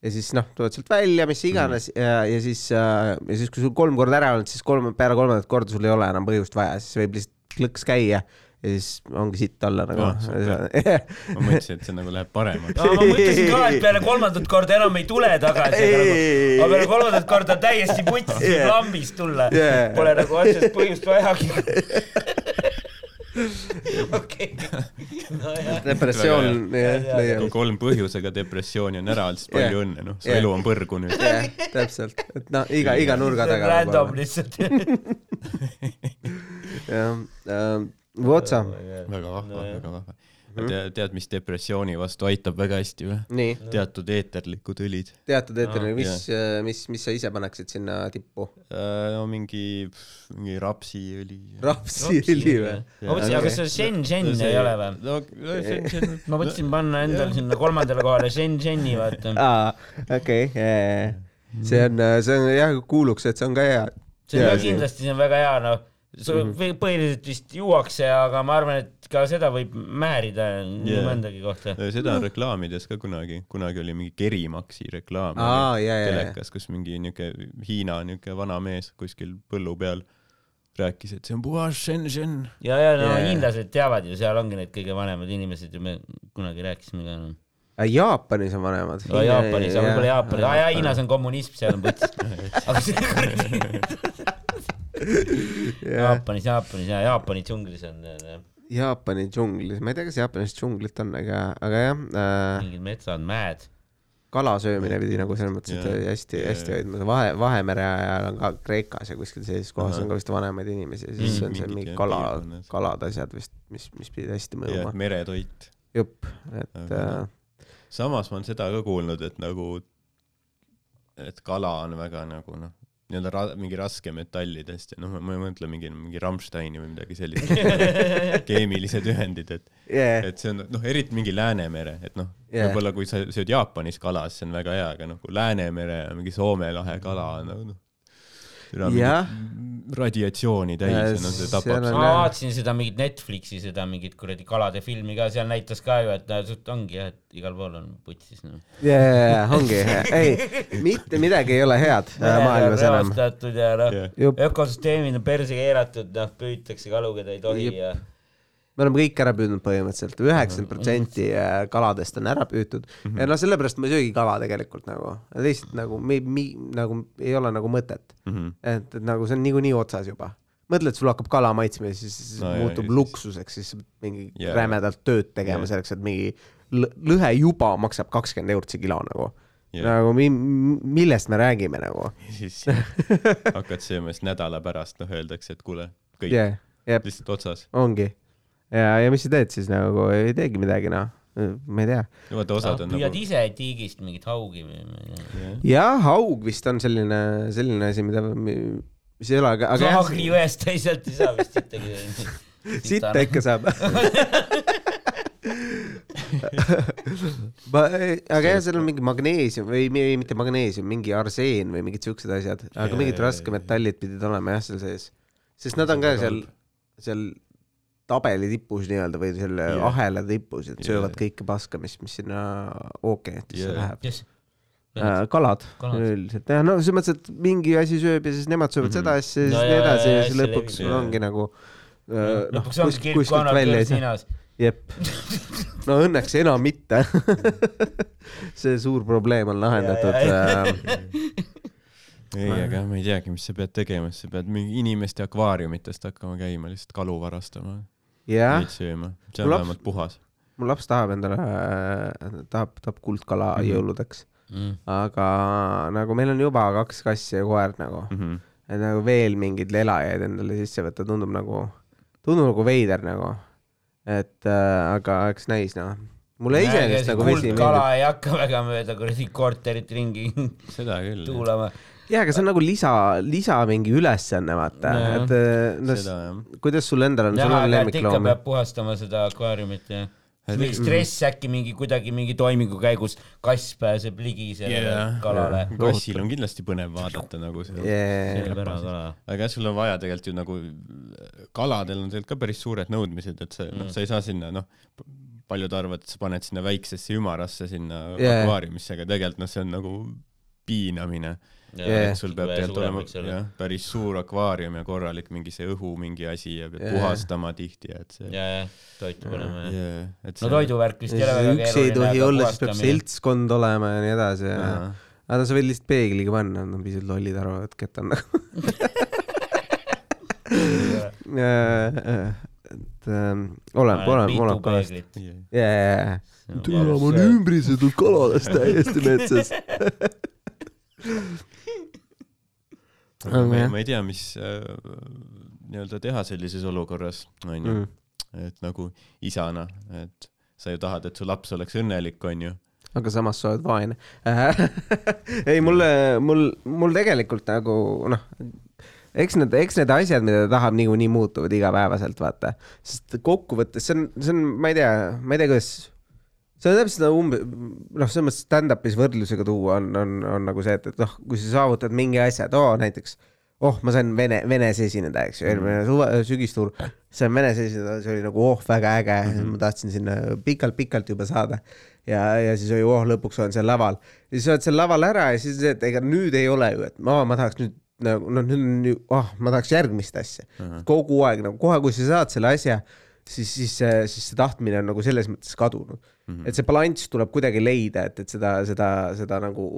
ja siis noh, tulevad sealt välja, mis iganes mm -hmm. ja, ja siis äh,, ja siis, kui sul kolm korda ära olnud, siis kolm, peale kolmandat korda sul ei ole enam põhjust vaja, siis võib lihtsalt klõks käia ja siis ongi sitt alla nagu super. ma mõtlesin, et see nagu läheb paremaks. no ma mõtlesin ka, et peale kolmandat korda enam ei tule tagasi, aga nagu, aga peale kolmandat korda täiesti putsis Yeah. yeah. lambist tulla Yeah. yeah.. Pole nagu otsest põhjust vajagi. okei, nojah. depressioon jah, kolm põhjusega depressiooni on ära olnud, siis palju Jah. õnne, noh, su Jah. elu on põrgu nüüd. jah, täpselt, et noh, iga, iga nurga taga. Random lihtsalt. jah, Votsa, väga vahva No väga vahva. tead, tead, mis depressiooni vastu aitab väga hästi või? nii, teatud eeterlikud õlid. teatud Aa, mis, mis, mis sa ise paneksid sinna tippu? no mingi, mingi rapsiõli. rapsiõli või? ma mõtlesin, aga kas see Shenzhen ei ole või? no see on. ma mõtlesin panna endale sinna kolmandale kohale Shenzheni, vaata. aa, okei, see on, see on jah, kuuluks, et see on ka hea. see on kindlasti, see on väga hea, noh. Põhiliselt vist juuakse, aga ma arvan, et ka seda võib määrida nii Jaa. mõndagi kohta. seda on reklaamides ka kunagi, kunagi oli mingi Kerimaxi reklaam Aa, jaa, jaa, telekas, kus mingi niuke Hiina niuke vana mees kuskil põllu peal rääkis, et see on puhas Shenzhen. ja, ja no Jaa. hiinlased teavad ju, seal ongi need kõige vanemad inimesed ju, me kunagi rääkisime ka no.. Jaapanis on vanemad. Jaapanis, võib-olla Jaapanis, aa jaa, Hiinas on kommunism, seal on puts. aga see kuradi Jaapanis, Jaapanis ja Jaapani džunglis on äh, Jaapani džunglis, ma ei tea, kas Jaapanis džunglit on, aga, aga jah äh,, mingid metsad, mäed. kala söömine pidi nagu selles mõttes, et oli hästi, hästi hoidma, Vahe, Vahemere ajal on ka Kreekas ja kuskil sellises kohas Ahah. on ka vist vanemaid inimesi ja siis Mm, on see mingid mingi jah, kala kalad, asjad vist, mis, mis pidid hästi ja mõjuma. meretoit. jupp, et Aga äh, samas ma olen seda ka kuulnud, et nagu, et kala on väga nagu noh, nii-öelda ra-, mingi raskmetallidest ja noh, ma ei mõtle mingi, mingi Rammsteini või midagi sellist, keemilised ühendid, et yeah, et see on noh, eriti mingi Läänemere, et noh yeah., võib-olla kui sa sööd Jaapanis kala, siis see on väga hea, aga noh, kui Läänemere ja mingi Soome lahe kala on nagu noh, Jah. Radiatsiooni täis Ja ja noh, see tapab ma vaatasin seda mingit Netflixi seda mingit kuradi kalade filmi ka, seal näitas ka ju, et suht ongi jah, et igal pool on putsis noh. yeah, ongi, ei, mitte midagi ei ole head äh, maailmas enam. reostatud ja noh jupp, ökosüsteemid on perse keeratud, noh püütakse kalu, keda ei tohi Jep. ja me oleme kõik ära püüdnud põhimõtteliselt, üheksakümmend protsenti äh, kaladest on ära püütud Mhm. ja noh, sellepärast ma ei söögi kala tegelikult nagu, lihtsalt nagu me, mi, nagu ei ole nagu mõtet, Mhm. et, et nagu see on niikuinii otsas juba. mõtled, sul hakkab kala maitsma ja siis, siis No no, muutub ja siis- luksuseks, siis mingi yeah. rämedalt tööd tegema yeah. selleks, et mingi lõ- lõhe juba maksab kakskümmend eurot see kilo nagu Jah. yeah.. nagu mi, millest me räägime nagu siis hakkad sööma, siis nädala pärast noh, öeldakse, et kuule, kõik yeah., jep, lihtsalt otsas. ongi. ja, ja mis sa teed siis nagu, ei teegi midagi noh, ma ei tea. vaata, osad on püüad nagu ise tiigist mingit haugi või ei tea. jah, haug vist on selline, selline asi, mida, mis ei ole, aga, aga Saagri jõest teisalt ei saa vist sittagi. sitta ikka saab. ma, aga jah, seal on mingi magneesium või mi- mitte magneesium, mingi arseen või mingid siuksed asjad, aga mingid raskemetallid pidid olema jah seal sees, sest nad on ka seal, seal tabeli tipus nii-öelda või selle Jaa. ahela tipus, et söövad jaa. kõike paska, mis, mis sinna ookeanitesse Jaa. läheb. kes? Äh, kalad, Kalad. üldiselt jah, no selles mõttes, et mingi asi sööb ja siis nemad söövad Mhm. seda asja ja No siis jaa, nii edasi ja siis lõpuks sul ongi nagu äh, noh, kuskilt välja ei saa. jep, no õnneks enam mitte. see suur probleem on lahendatud Jaa, jaa, äh, ei, aga ma ei teagi, mis sa pead tegema, sa pead mingi inimeste akvaariumitest hakkama käima, lihtsalt kalu varastama, neid sööma, see on vähemalt puhas. mu laps tahab endale, tahab, tahab kuldkala Mhm. jõuludeks, Mm. aga nagu meil on juba kaks kassi ja koer nagu, Mhm. et nagu veel mingeid lelajaid endale sisse võtta tundub nagu, tundub nagu veider nagu. et äh, aga eks näis noh, mulle iseenesest nagu vesi kuldkala meeldib. ei hakka väga mööda kuradi korterit ringi seda küll. tuulama. jaa, aga see on nagu lisa, lisa mingi ülesanne, vaata, et äh, no, seda jah. kuidas sul endal on, sul on et lemmikloomi? peab puhastama seda akvaariumit ja mingi stress äkki mingi kuidagi mingi toimingu käigus kass pääseb ligi sellele Jah. kalale. kassil on kindlasti põnev vaadata nagu seda. kala. aga jah, sul on vaja tegelikult ju nagu, kaladel on tegelikult ka päris suured nõudmised, et sa, noh, sa ei saa sinna, noh, paljud arvavad, et sa paned sinna väiksesse ümarasse sinna yeah. akvaariumisse, aga tegelikult noh, see on nagu piinamine Et sul peab tegelikult olema jah, päris suur akvaarium ja korralik mingi see õhu mingi asi ja pead Jaa. puhastama tihti, et see ja, ja toitu panema jah. yeah, et no toiduvärk vist ei ole väga üks ei tohi olla, siis peab seltskond olema ja nii edasi ja Jaa. aga no sa võid lihtsalt peegliga panna, nad on pisut lollid, arvavad, et kett on nagu. et ähm, oleneb, oleneb, oleneb kalast. jajah, No, türa, ma olen ümbritsetud kaladest täiesti metsas. aga ma, ma ei tea, mis äh, nii-öelda teha sellises olukorras, onju Mm., et nagu isana, et sa ju tahad, et su laps oleks õnnelik, onju. aga samas sa oled vaene. ei, mulle, mul, mul tegelikult nagu noh, eks need, eks need asjad, mida ta tahab, niikuinii muutuvad igapäevaselt, vaata. sest kokkuvõttes see on, see on, ma ei tea, ma ei tea, kuidas, see on täpselt nagu umbe-, noh, selles mõttes stand-up'is võrdlusega tuua on, on, on nagu see, et, et noh, kui sa saavutad mingi asja, et oo näiteks oh, ma sain Vene, Venes esineda, eks ju, eelmine suve, sügistuur, sain Venes esineda, see oli nagu oh, väga äge mm, -hmm. ma tahtsin sinna pikalt-pikalt juba saada. ja, ja siis oli oh, lõpuks olen seal laval. ja siis oled seal laval ära ja siis, et ega nüüd ei ole ju, et ma, ma tahaks nüüd nagu noh, nüüd on ju, ah, ma tahaks järgmist asja uh. -huh. kogu aeg nagu kohe, kui sa saad selle asja, siis, siis see, siis see tahtmine on nagu selles mõttes kadunud mm. -hmm. et see balanss tuleb kuidagi leida, et, et seda, seda, seda nagu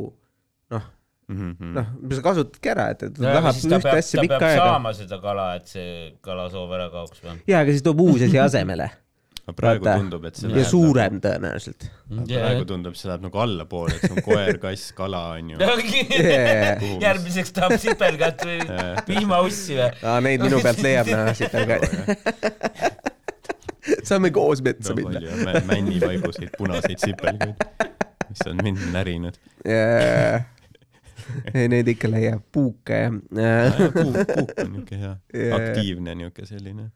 noh, noh, sa kasutadki ära, et, et ta no tahab ühte peab, asja pikka aega. saama seda kala, et see kalasoov ära kaoks või? ja, aga siis toob uusi asi asemele. aga praegu Vaata. tundub, et see ja läheb suurem tõenäoliselt. nagu, praegu tundub, see läheb nagu allapoole, et see on koer, kass, kala, onju. Yeah. järgmiseks tahab sipelgat või vihmaussi või? aa, neid minu pealt leiab siit ka. saame koos metsa minna. palju männivaiguseid, punaseid sipelgaid, mis on mind närinud. ei, neid ikka leiab, puuke ja. puuk, puuk on niuke hea, Jaa. aktiivne niuke selline,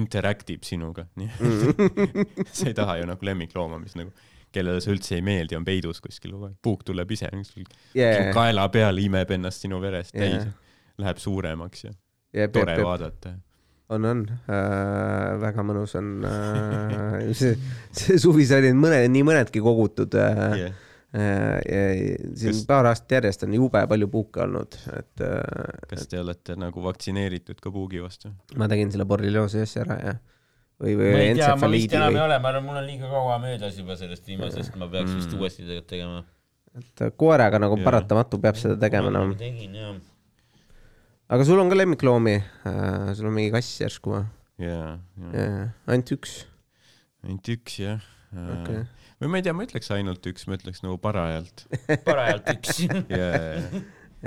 interaktib sinuga, nii. Mm. sa ei taha ju nagu lemmiklooma, mis nagu, kellele sa üldse ei meeldi, on peidus kuskil kogu aeg, puuk tuleb ise, Yeah. kaela peal imeb ennast sinu verest Jaa. täis, läheb suuremaks ja jep, tore jep, vaadata. on, on äh,, väga mõnus on äh, see, see suvi sai neid mõne, nii mõnedki kogutud äh, Yeah. äh,. ja siin Kas- paar aastat järjest on jube palju puuke olnud, et äh, kas te olete nagu vaktsineeritud ka puugi vastu? ma tegin selle borrelioosi asja ära ja, või, või ma ei tea, ma vist entsefaliidi enam ei või, ole, ma arvan, mul on liiga kaua möödas juba sellest viimasest, ma peaks vist Mm. uuesti tegelikult tegema. et koeraga nagu Jaa. paratamatu peab seda tegema, noh. tegin jah. Aga sul on ka lemmikloomi äh,, sul on mingi kass järsku või jaa, jaa, ainult üks? ainult üks jah. Okei. või ma ei tea, ma ütleks ainult üks, ma ütleks nagu parajalt. parajalt üks. ja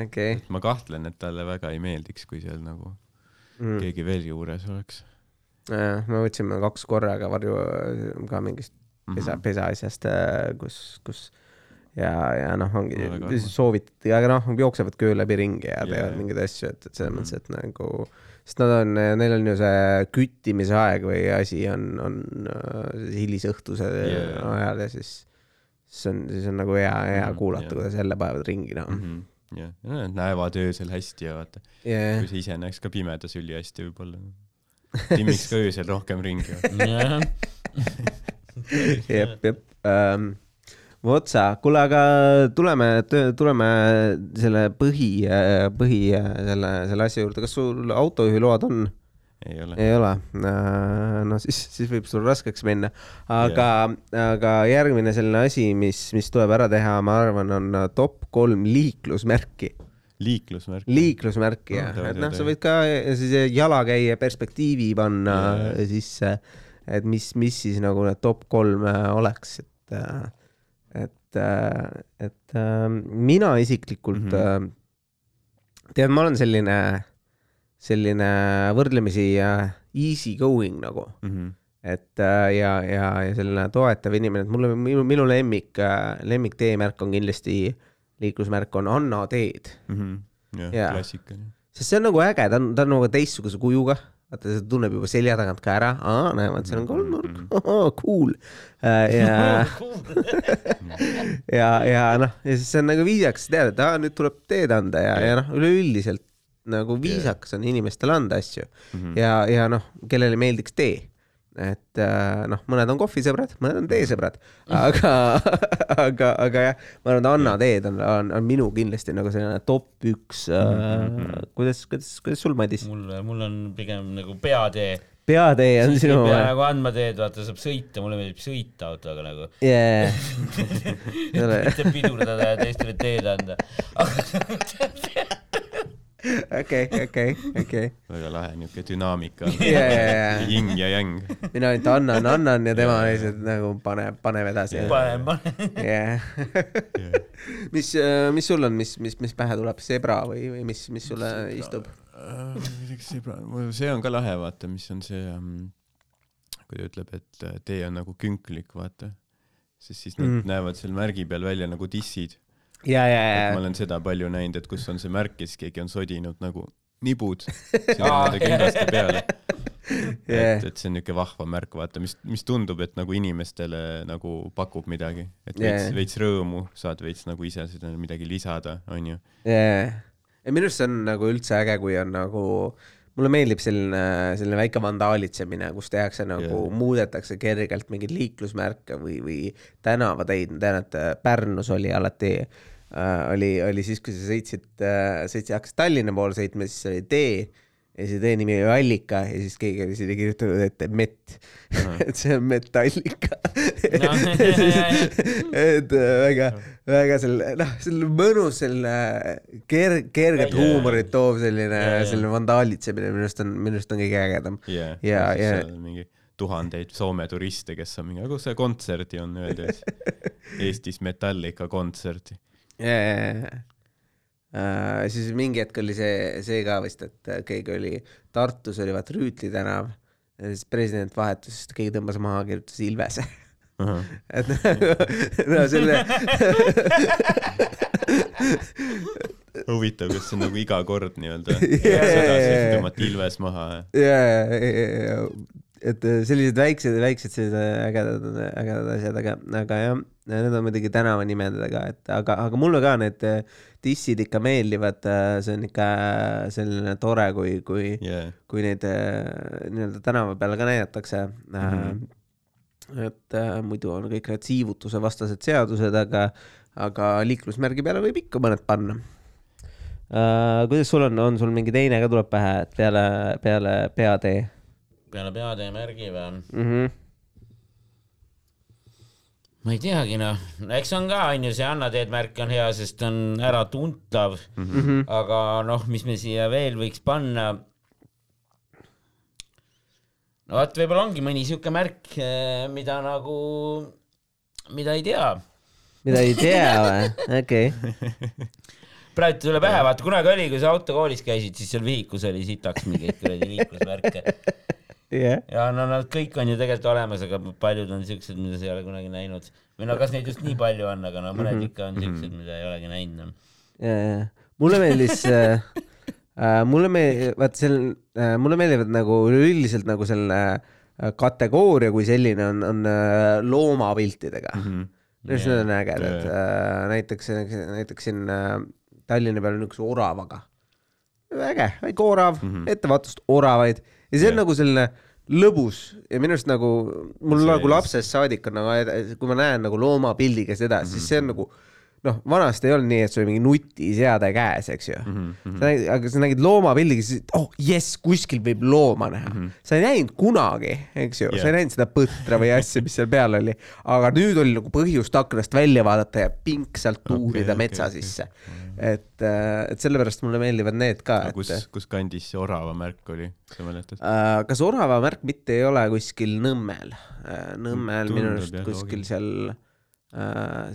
okei ma kahtlen, et talle väga ei meeldiks, kui seal nagu mm.. keegi veel juures oleks. me võtsime kaks korraga varju äh, ka mingist pesa, pesaasjast, kus, kus ja, ja noh, ongi No soovitati, aga noh, jooksevad köö läbi ringi ja teevad mingeid asju, et, et selles mõttes, et nagu, sest nad on, neil on ju see küttimise aeg või asi on, on äh, hilisõhtuse Jaa. ajal ja siis, siis on, siis on nagu hea, hea Mhm, kuulata, jaa. kuidas jälle panevad ringi, noh. jah, nad näevad öösel hästi ja vaata, jah kui, sa ise näeks ka pimedas ülihästi võib-olla. timmiks ka öösel rohkem ringi. jep, jep ähm,. Vot sa, kuule, aga tuleme, tuleme selle põhi, põhi selle, selle asja juurde, kas sul autojuhiload on? ei ole. ei ole, no siis, siis võib sul raskeks minna, aga yeah., aga järgmine selline asi, mis, mis tuleb ära teha, ma arvan, on top kolm liiklusmärki. liiklusmärk. liiklusmärki No, jah, et noh, sa võid ka siis jalakäija perspektiivi panna yeah. sisse, et mis, mis siis nagu need top kolm äh, oleks, et, et, et äh, mina isiklikult mm. -hmm. tead, ma olen selline, selline võrdlemisi äh, easy going nagu, Mhm. et äh, ja, ja, ja selline toetav inimene, et mulle, minu, minu lemmik, lemmik teemärk on kindlasti, liiklusmärk on Anna teed mm. -hmm. jah yeah,, klassikaline. sest see on nagu äge, ta on, ta on nagu teistsuguse kujuga, vaata see tunneb juba selja tagant ka ära, aa, näe, vaat seal on kolmnurk, cool. ja ja, ja noh, ja siis see on nagu viisakas, tead, et aa, nüüd tuleb teed anda ja, ja noh, üleüldiselt nagu viisakas on inimestele anda asju. Mhm. ja, ja noh, kellele meeldiks tee. Et äh, noh, mõned on kohvisõbrad, mõned on teesõbrad, aga, aga, aga jah, ma arvan, et Anna teed on, on, on minu kindlasti nagu selline top üks äh,. kuidas, kuidas, kuidas sul, Madis? mul, mul on pigem nagu peatee. peatee on sinu pea nagu andma teed, vaata saab sõita, mulle meeldib sõita autoga nagu. yeah.. mitte pidurdada ja teistele teed anda. okei, okei, okei. väga lahe niuke dünaamika on ja, ja, yang. mina ainult annan, annan ja tema lihtsalt nagu paneb, paneb edasi. panen, panen. jah. mis, mis sul on, mis, mis, mis pähe tuleb, zebra või, või mis, mis sulle istub? see on ka lahe, vaata, mis on see um,, kui ta ütleb, et äh, tee on nagu künklik, vaata. sest siis nad mm. näevad seal märgi peal välja nagu dissid. ja, ja, ma ja, olen seda palju näinud, et kus on see märk ja siis keegi on sodinud nagu nibud sinna kingaste peale. Jah. et, et see on niuke vahva märk, vaata, mis, mis tundub, et nagu inimestele nagu pakub midagi, et veits, veits rõõmu, saad veits nagu ise seda midagi lisada, onju. ja, ja minu arust see on nagu üldse äge, kui on nagu, mulle meeldib selline, selline väike vandaalitsemine, kus tehakse nagu yeah., muudetakse kergelt mingeid liiklusmärke või, või tänavateid, ma tean, et Pärnus oli alati äh,, oli, oli siis, kui sa sõitsid äh,, sõitsid, hakkasid Tallinna poole sõitma, siis oli tee ja see tee nimi oli Allika ja siis keegi oli sinna kirjutanud ette Mett. et see on Metallika No. et äh, väga, väga selle, noh, selline mõnus selline ker-, kerget huumorit toov selline Jaa, jaa., selline vandaalitsemine minu arust on, minu arust on kõige ägedam. yeah.. Ja- ja- on mingi tuhandeid Soome turiste, kes on mingi, aga kus see kontserti on, öeldi, et Eestis Metallica kontserti. Uh, siis mingi hetk oli see, see ka vist, et keegi oli, Tartus oli vaata Rüütli tänav. Siis president vahetus, siis keegi tõmbas maha, kirjutas Ilvese. et no selle, huvitav, kas see on nagu iga kord nii-öelda Jaa, jaa, sedasi, jaa, et jaa. tõmmati et sellised väiksed, väiksed sellised ägedad, ägedad asjad, aga, aga jah, need on muidugi tänavanimedega, et aga, aga mulle ka need dissid ikka meeldivad, see on ikka selline tore, kui, kui yeah. kui neid nii-öelda tänava peal ka näidatakse mm. -hmm. et äh, muidu on kõik need siivutuse vastased seadused, aga, aga liiklusmärgi peale võib ikka mõned panna äh,. kuidas sul on, on sul mingi teine ka tuleb pähe, et peale, peale peatee peale peatee märgi või? mm? -hmm. ma ei teagi noh, eks on ka onju see Anna teed märk on hea, sest on äratuntav mm. -hmm. aga noh, mis me siia veel võiks panna. no vot, võib-olla ongi mõni siuke märk, mida nagu, mida ei tea. mida ei tea või? okei. praegu ei tule pähe, vaata kunagi oli, kui sa autokoolis käisid, siis seal vihikus oli sitaks mingeid kuradi liiklusmärke jah. ja no nad kõik on ju tegelikult olemas, aga paljud on siuksed, mida sa ei ole kunagi näinud. või no kas neid just nii palju on, aga no mõned ikka on siuksed, mida ei olegi näinud noh. no.. mulle meeldis äh,, äh, mulle meeldib, vaat sel äh,, mulle meeldivad nagu üleüldiselt nagu selle äh, kategooria kui selline on, on äh, loomapiltidega mm. -hmm. arust need on ägedad äh,, näiteks, näiteks siin äh, Tallinna peal on niisuguse oravaga. äge, väike orav mm -hmm., ettevaatust oravaid ja see on Jah. nagu selline lõbus ja minu arust nagu mul See- nagu lapsest saadik on nagu, kui ma näen nagu loomapildiga seda, siis see on nagu noh, vanasti ei olnud nii, et sul oli mingi nutiseade käes, eks ju mm. -hmm. sa nägid, aga sa nägid loomapildiga, siis oh jess, kuskil võib looma näha mm. -hmm. sa ei näinud kunagi, eks ju yeah., sa ei Jah. näinud seda põtra või asja, mis seal peal oli, aga nüüd oli nagu põhjust aknast välja vaadata ja pingsalt tuurida okei, metsa okei. sisse. et, et sellepärast mulle meeldivad need ka, et kus, kus kandis see orava märk oli, sa mäletad? äh, kas orava märk mitte ei ole kuskil Nõmmel? Nõmmel minu Tundub arust jah, kuskil loogiline. seal,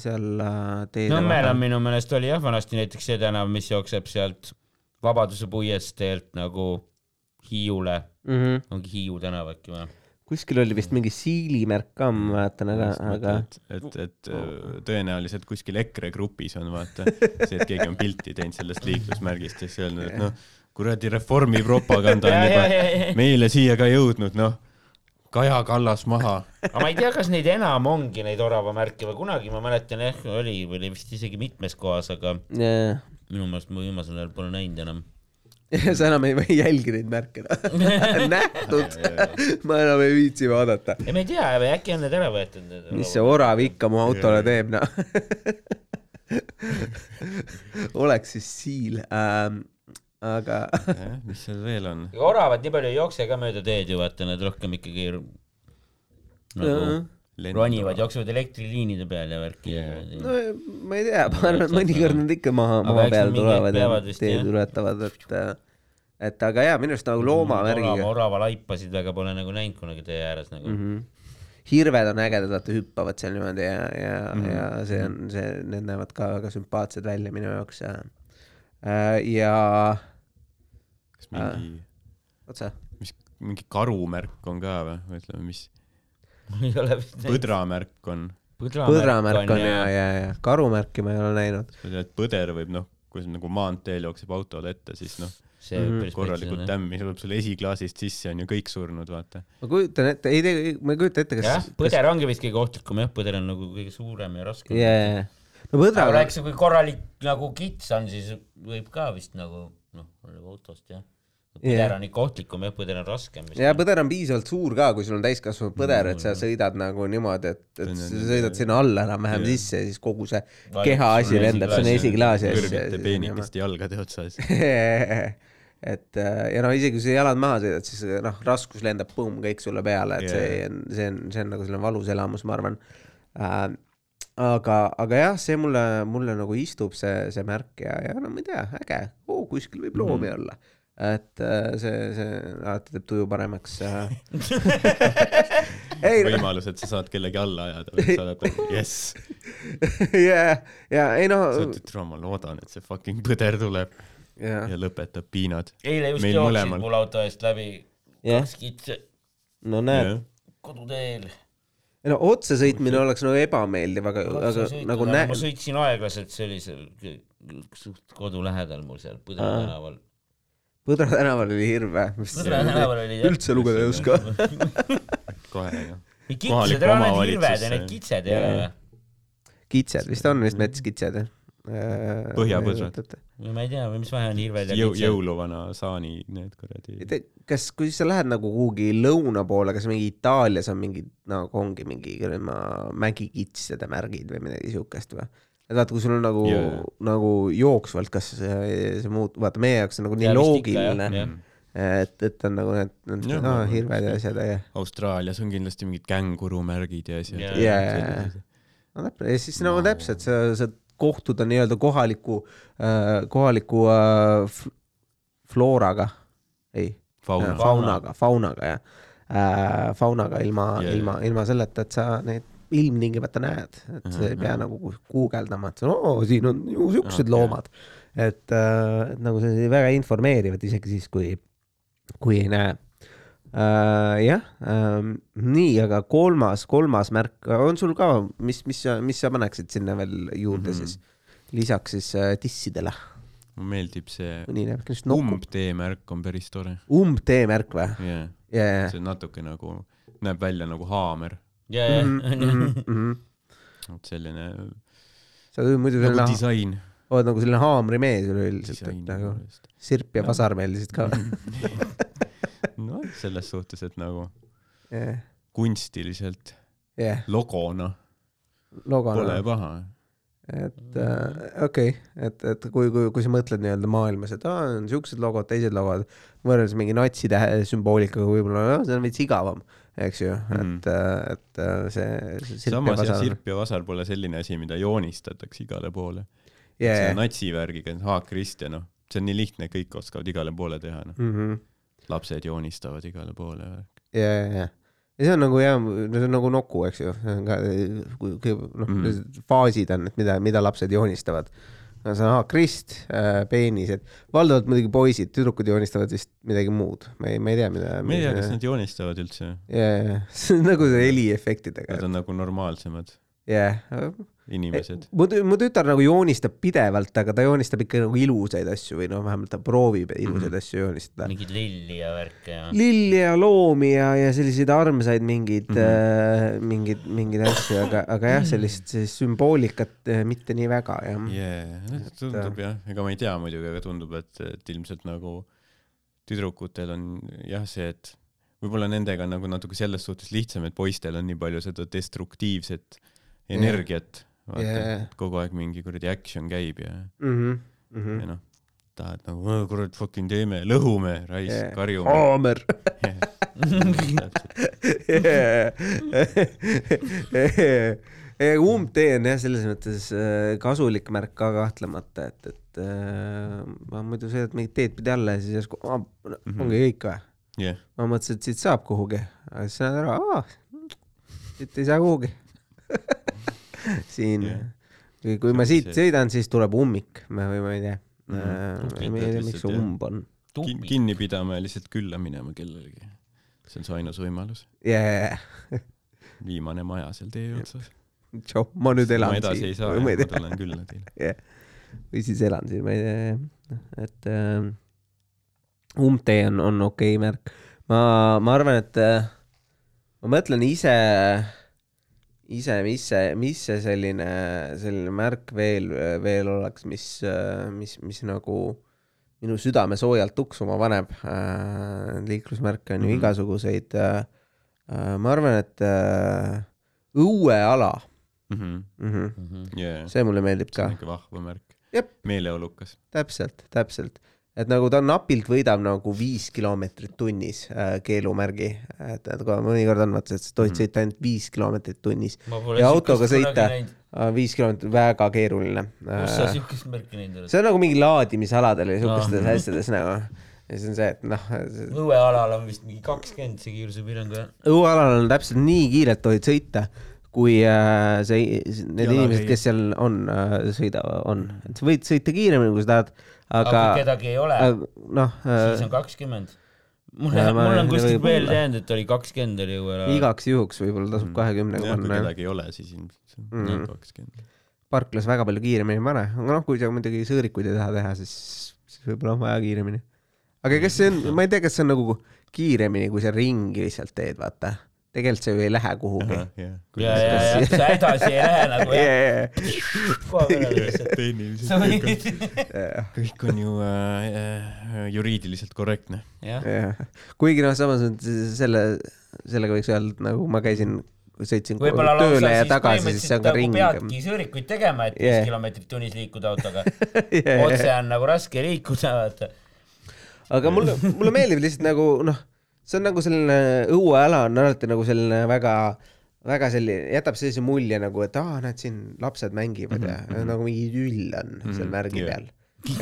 seal äh, teede Nõmmel on minu meelest oli jah vanasti näiteks see tänav, mis jookseb sealt Vabaduse puiesteelt nagu Hiiule, mm. -hmm. ongi Hiiu tänav äkki või? kuskil oli vist mingi siilimärk ka, ma mäletan, aga, aga et, et, et öö, tõenäoliselt kuskil EKRE grupis on vaata see, et keegi on pilti teinud sellest liiklusmärgist ja siis öelnud, et noh, kuradi reformi propaganda on juba meile siia ka jõudnud, noh. Kaja Kallas maha. aga ma ei tea, kas neid enam ongi, neid oravamärke või kunagi ma mäletan jah, oli, oli vist isegi mitmes kohas, aga yeah. minu meelest ma viimasel ajal pole näinud enam. sa enam ei või jälgi neid märke, nähtud, ma enam ei viitsi vaadata, ei, ma ei tea, äkki on need ära võetud. mis see orav ikka mu autole teeb, noh. oleks siis siil ähm,, aga mis seal veel on? oravad nii palju ei jookse ka mööda teed ju vaata, nad rohkem ikkagi nagu ronivad, jooksevad elektriliinide peal ja värki Yeah. no ma ei tea, ma arvan, et mõnikord nad ikka maa, Aga maa peal tulevad ja teed ületavad, et et aga jaa, minu arust nagu loomavärgiga orava, orava laipasid väga pole nagu näinud kunagi tee ääres nagu mm. mm. -hmm. hirved on ägedad, vaata hüppavad seal niimoodi ja, ja mm. -hmm. ja see on see, need näevad ka väga sümpaatsed välja minu jaoks ja ja kas mingi, otse, mis, mingi karumärk on ka või, või ütleme, mis -hmm. ei ole vist põdramärk on? põdramärk on ja, ja, ja karumärki ma ei ole näinud. põder võib noh, kui sa nagu maanteel jookseb autole ette, siis noh, see võib päris korralikult tämmi, tuleb sul esiklaasist sisse, on ju kõik surnud, vaata. ma kujutan ette, ei tea, ma ei kujuta ette, jah kas,, põder ongi vist kõige ohtlikum jah, põder on nagu kõige suurem ja raskem. jaa, no põdra aga eks kui korralik nagu kits on, siis võib ka vist nagu noh, oleneb autost jah. põder on ikka ohtlikum jah, põder on raskem ja põder on piisavalt suur ka, kui sul on täiskasvanud põder, et sa sõidad nagu niimoodi, et, et sa sõidad sinna alla enam-vähem sisse ja siis kogu see kehaasi sinna lendab sinna esiklaasi. kõrgete peenikeste jalgade otsas. et äh, ja noh, isegi kui sa jalad maha sõidad, siis noh, raskus lendab põmm kõik sulle peale, et see Jaa. on, see on, see on nagu selline valus elamus, ma arvan äh,. aga, aga jah, see mulle, mulle nagu istub see, see märk ja, ja no ma ei tea, äge oh,, kuskil võib loomi olla. et äh, see, see alati teeb tuju paremaks äh. ei, võimalus, et sa saad kellegi alla ajada või sa oled nagu jess. ja, ja ei no sa, ütled, et ma loodan, et see fucking põder tuleb ja, ja lõpetab piinad. eile just jooksid mul auto eest läbi Jah. kaks kitse no näed, koduteel. Ei no otse sõitmine oleks nagu ebameeldiv, aga, aga nagu ma näed, sõitsin aeglaselt, see oli seal suht kodu lähedal mul seal Põdra tänaval. Põdra tänaval oli hirm või? Põdra tänaval oli üldse lugeda ei oska. kohe ju. kitsed ole need hirved ja need kitsed ei ole või? kitsed vist on vist metskitsed jah? Põhjapõdrad.. või ma ei tea, mis vahe on hirved ja jõu, jõuluvana saani need kuradi. kas, kui sa lähed nagu kuhugi lõuna poole, kas mingi Itaalias on mingi nagu ongi mingi mägikitsede märgid või midagi siukest või? et vaata, kui sul on nagu Jaa. yeah., nagu jooksvalt, kas see, see muut-, vaata meie jaoks on nagu nii Jaa, ikka, loogiline jah,, et, et on nagu need, need Jah, no, hirved ja asjad ja, Austraalias on kindlasti mingid kängurumärgid ja asjad Jaa. Jaa. no täpselt, ja siis nagu täpselt sa, sa kohtud on nii-öelda kohaliku äh,, kohaliku äh, flooraga, ei, fauna. faunaga, faunaga jah. Äh,, faunaga ilma yeah,, ilma, ilma selleta, et sa neid ilmtingimata näed, et sa ei pea nagu gu- guugeldama, et oo, siin on ju siuksed loomad. et, et nagu see oli väga informeerivad isegi siis, kui, kui ei näe äh,. jah ähm,, nii, aga kolmas, kolmas märk, on sul ka, mis, mis sa, mis sa paneksid sinna veel juurde mm Mhm. -hmm. siis, lisaks siis äh, dissidele, mulle meeldib see umbteemärk on päris tore. umbteemärk või? jaa, jajah. see on natuke nagu, näeb välja nagu haamer. ja, ja, Mhm, vot selline sa oled muidu nagu selline, disain. oled nagu selline haamrimees üleüldiselt, et nagu sirp ja vasar meeldisid ka. noh, selles suhtes, et nagu jah, kunstiliselt jah, logona logo pole on, paha. et äh, okei okay., et, et kui, kui, kui sa mõtled nii-öelda maailmas, et aa, on siuksed logod, teised logod, võrreldes mingi natsitähe sümboolikaga võib-olla, noh, see on veits igavam, eks ju, et, et äh, see, see samas jah, sirp ja vasar pole selline asi, mida joonistatakse igale poole. jaa, see natsivärgiga, haakrist ja noh, see on nii lihtne, kõik oskavad igale poole teha, noh. Mhm. Lapsed joonistavad igale poole. ja, ja, ja ja see on nagu jah, see on nagu nuku, eks ju, see on ka, kui, kui noh mm., faasid on, et mida, mida lapsed joonistavad. no see on haakriist äh,, peenised, valdavalt muidugi poisid, tüdrukud joonistavad vist midagi muud, ma ei, ma ei tea, mida. ma ei tea, kas nad joonistavad üldse, jaa, see on nagu see heliefektidega nad, on nagu normaalsemad jah. inimesed. mu tü- mu tütar nagu joonistab pidevalt, aga ta joonistab ikka nagu ilusaid asju või noh, vähemalt ta proovib ilusaid Mhm. asju joonistada. mingid lilli ja värke ja. lilli ja loomi ja, ja selliseid armsaid mingeid mm. -hmm. mingeid, mingeid asju, aga, aga jah, sellist, sellist sümboolikat eh, mitte nii väga jah. jaa, tundub jah, ega ma ei tea muidugi, aga tundub, et, et ilmselt nagu tüdrukutel on jah, see, et võib-olla nendega on nagu natuke selles suhtes lihtsam, et poistel on nii palju seda destruktiivset energiat. Jaa., kogu aeg mingi kuradi action käib ja, mm. -hmm. ja noh, tahad nagu, kurat, fucking teeme, lõhume, raisk Yeah., karjume. haamer. umbtee on jah, selles mõttes äh, kasulik märk ka kahtlemata, et, et äh, ma muidu sõidad mingit teed pidi alla ja siis järsku, ongi kõik või? jah, ma mõtlesin, et siit saab kuhugi, aga siis näed ära, siit ei saa kuhugi. siin Jah. kui, ma See on siit see- sõidan, siis tuleb ummik, või ma ei tea Mhm. äh,, ma ei tea, miks see Lihtsalt, jah. umb on. kinni pidama ja lihtsalt külla minema kellelegi. see on su ainus võimalus. jajah, viimane maja seal tee otsas. tšau, ma nüüd elan ma edasi ei saa, ma tulen külla teile. jah, või siis elan siin, ma ei tea, jah, et äh, umbtee on, on okei okay märk. ma, ma arvan, et äh, ma mõtlen ise, ise, mis see, mis see selline, selline märk veel, veel oleks, mis, mis, mis nagu minu südame soojalt tuksuma paneb äh,. liiklusmärke on ju Mhm. igasuguseid äh,. Äh, ma arvan, et äh, õueala mm, -hmm. jaa, see mulle meeldib see ka on. ikka vahva märk meeleolukas. täpselt, täpselt, et nagu ta napilt võidab nagu viis kilomeetrit tunnis äh, keelumärgi, et, et kui mõnikord on vaata, et sa tohid Mhm. sõita ainult viis kilomeetrit tunnis, Ja autoga sõita. näinud. viis kilomeetrit väga keeruline. kus sa siukest märki näinud oled? see on nagu mingi laadimisaladel ja siukestes Aa. asjades nagu. ja see on see, et noh, õuealal on vist mingi kakskümmend see kiirusepiirang või? õuealal on täpselt nii kiirelt tohid sõita, kui äh, see, need Jalakäija. inimesed, kes seal on äh,, sõidavad, on, et sa võid sõita kiiremini, kui sa tahad, aga aga kui kedagi ei ole, noh siis äh, on kakskümmend. mul on, mul on kuskilt meelde jäänud, et oli kakskümmend oli õuealal. igaks juhuks võib-olla tasub kahekümnega jah, kui panna. kedagi ei ole, siis ilmselt Mm. see on kakskümmend. parklas väga palju kiiremini ei pane, aga noh, kui sa muidugi sõõrikuid ei taha teha, siis, siis võib-olla on vaja kiiremini. aga kas see on, ma ei tea, kas see on nagu kiiremini, kui sa ringi lihtsalt teed, vaata. Tegelikult sa ju ei lähe kuhugi. ja, ja, ja sa edasi ei lähe nagu jah. koha peale lihtsalt. tehniliselt kõik on, kõik on ju äh, äh, juriidiliselt korrektne. jah, kuigi noh, samas on selle, sellega võiks öelda, et nagu ma käisin, sõitsin võib-olla tööle ja tagasi, siis see on ka põhimõtteliselt ring nagu. peadki sõõrikuid tegema, et viis Yeah. kilomeetrit tunnis liikuda autoga. otse on nagu raske liikuda, vaata. aga mulle, mulle meeldib lihtsalt nagu noh, see on nagu selline õueala on alati nagu selline väga, väga selline, jätab sellise mulje nagu, et aa, näed siin lapsed mängivad ja mm -hmm. nagu mingi idüll on mm -hmm. seal märgi yeah. peal.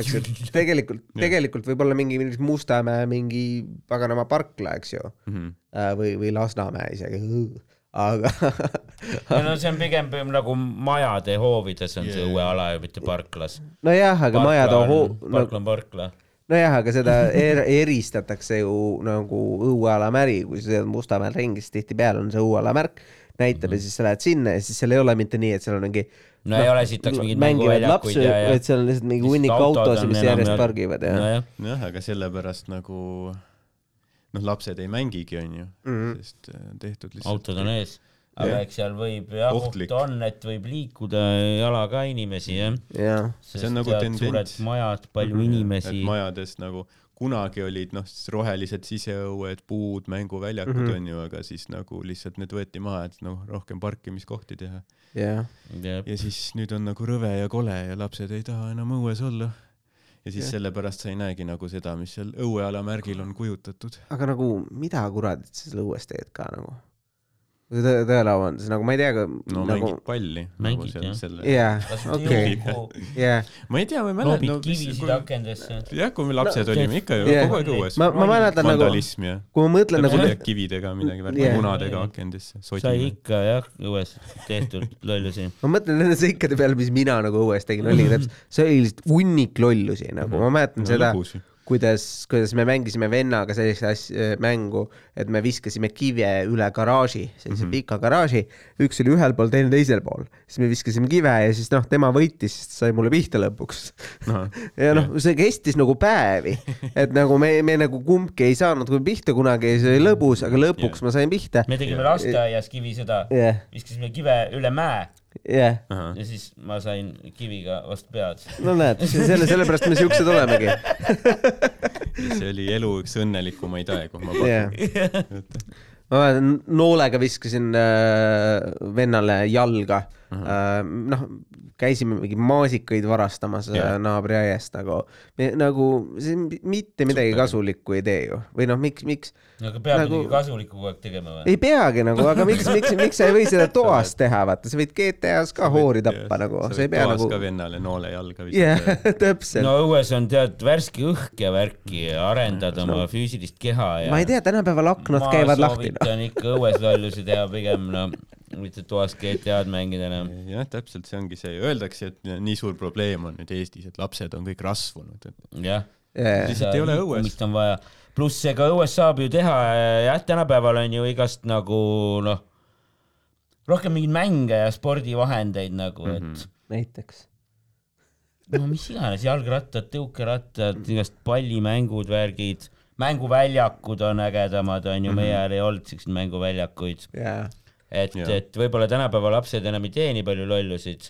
eks ju, tegelikult, tegelikult võib olla mingi mingi Mustamäe mingi paganama parkla, eks ju, Mhm. või, või Lasnamäe isegi, aga no see on pigem nagu majade hoovides on see Yeah. õueala ju, mitte parklas. nojah, aga majad on hoo-, no, parkla on parkla. nojah, aga seda er eristatakse ju nagu õueala märi, kui sa sõidad Mustamäel ringi, siis tihtipeale on see õueala märk, näitab ja siis sa lähed sinna ja siis seal ei ole mitte nii, et seal on mingi no ei ole, sitaks mingeid mängivad mänguväljakuid ja, ja vaid seal on lihtsalt mingi hunnik autosid, mis järjest pargivad ja nojah, jah, aga sellepärast nagu noh, lapsed ei mängigi, onju, Mhm. sest äh, tehtud lihtsalt. autod on ees. Aga eks seal võib jah, oht on, et võib liikuda jalaga inimesi jah. ja See on nagu tendents. majad, palju et inimesi. majades nagu kunagi olid noh, rohelised siseõued, puud, mänguväljakud mm. -hmm. onju, aga siis nagu lihtsalt need võeti maha, et noh, rohkem parkimiskohti teha. ja ja siis nüüd on nagu rõve ja kole ja lapsed ei taha enam õues olla. ja siis Jah. sellepärast sa ei näegi nagu seda, mis seal õueala märgil on kujutatud. aga nagu mida kuradit sa seal õues teed ka nagu tõ- tõelauandus, nagu ma ei tea, no nagu mängib palli. Mängib, jah. selle, jaa, kas okei, jaa. ma ei tea, ma ei mäleta loobid no,. kivisid akendesse? jah, kui me lapsed No, olime, ikka ju jah. kogu aeg õues. ma, ma mäletan nagu, kui ma mõtlen nagu kividega midagi värki Jah. yeah., munadega akendesse, sai ikka jah, õues tehtud lollusi. ma mõtlen nende seikade peale, mis mina nagu õues tegin, oligi täpselt, see oli lihtsalt hunnik lollusi nagu, ma mäletan seda, kuidas, kuidas me mängisime vennaga sellist asja, mängu, et me viskasime kive üle garaaži, sellise mm -hmm. pika garaaži, üks oli ühel pool, teine teisel pool, siis me viskasime kive ja siis noh, tema võitis, sai mulle pihta lõpuks. ja noh, see kestis nagu päevi, et nagu me, me nagu kumbki ei saanud kui pihta kunagi, see oli lõbus, aga lõpuks Jah. ma sain pihta. me tegime lasteaias kivisõda, jah, viskasime kive üle mäe jah, ja siis ma sain kiviga vastu pead. no näed, selle, sellepärast me siuksed olemegi. see oli elu üks õnnelikumaid aegu, ma pakun. ma mäletan, noolega viskasin äh, vennale jalga uh. -huh. äh, noh, käisime mingi maasikaid varastamas yeah. naabri aiast nagu, nagu see mitte midagi Super. kasulikku ei tee ju, või noh, miks, miks aga peab Nagu- midagi kasulikku kogu aeg tegema või? ei peagi nagu, aga miks, miks, miks sa ei või seda toas teha, vaata, sa võid GTA-s ka hoori tappa nagu, sa ei pea nagu ka. vennale noole jalga visata. täpselt no õues on tead värske õhk ja värki ja arendad oma füüsilist keha ja ma ei tea, tänapäeval aknad käivad lahti, noh. soovitan ikka õues lollusi teha pigem no mitte toas GTA-d mängida enam. jah, täpselt see ongi see, öeldakse, et nii suur probleem on nüüd Eestis, et lapsed on kõik rasvunud, et jah, Lihtsalt ei ole õues. liikumist on vaja. pluss ega õues saab ju teha, jah, tänapäeval on ju igast nagu noh, rohkem mingeid mänge ja spordivahendeid nagu, et mm -hmm. näiteks. no mis iganes, jalgrattad, tõukerattad, igast pallimängud, värgid, mänguväljakud on ägedamad, on ju, meie ajal ei olnud siukseid mänguväljakuid, jaa et, et võib-olla tänapäeva lapsed enam ei tee nii palju lollusid.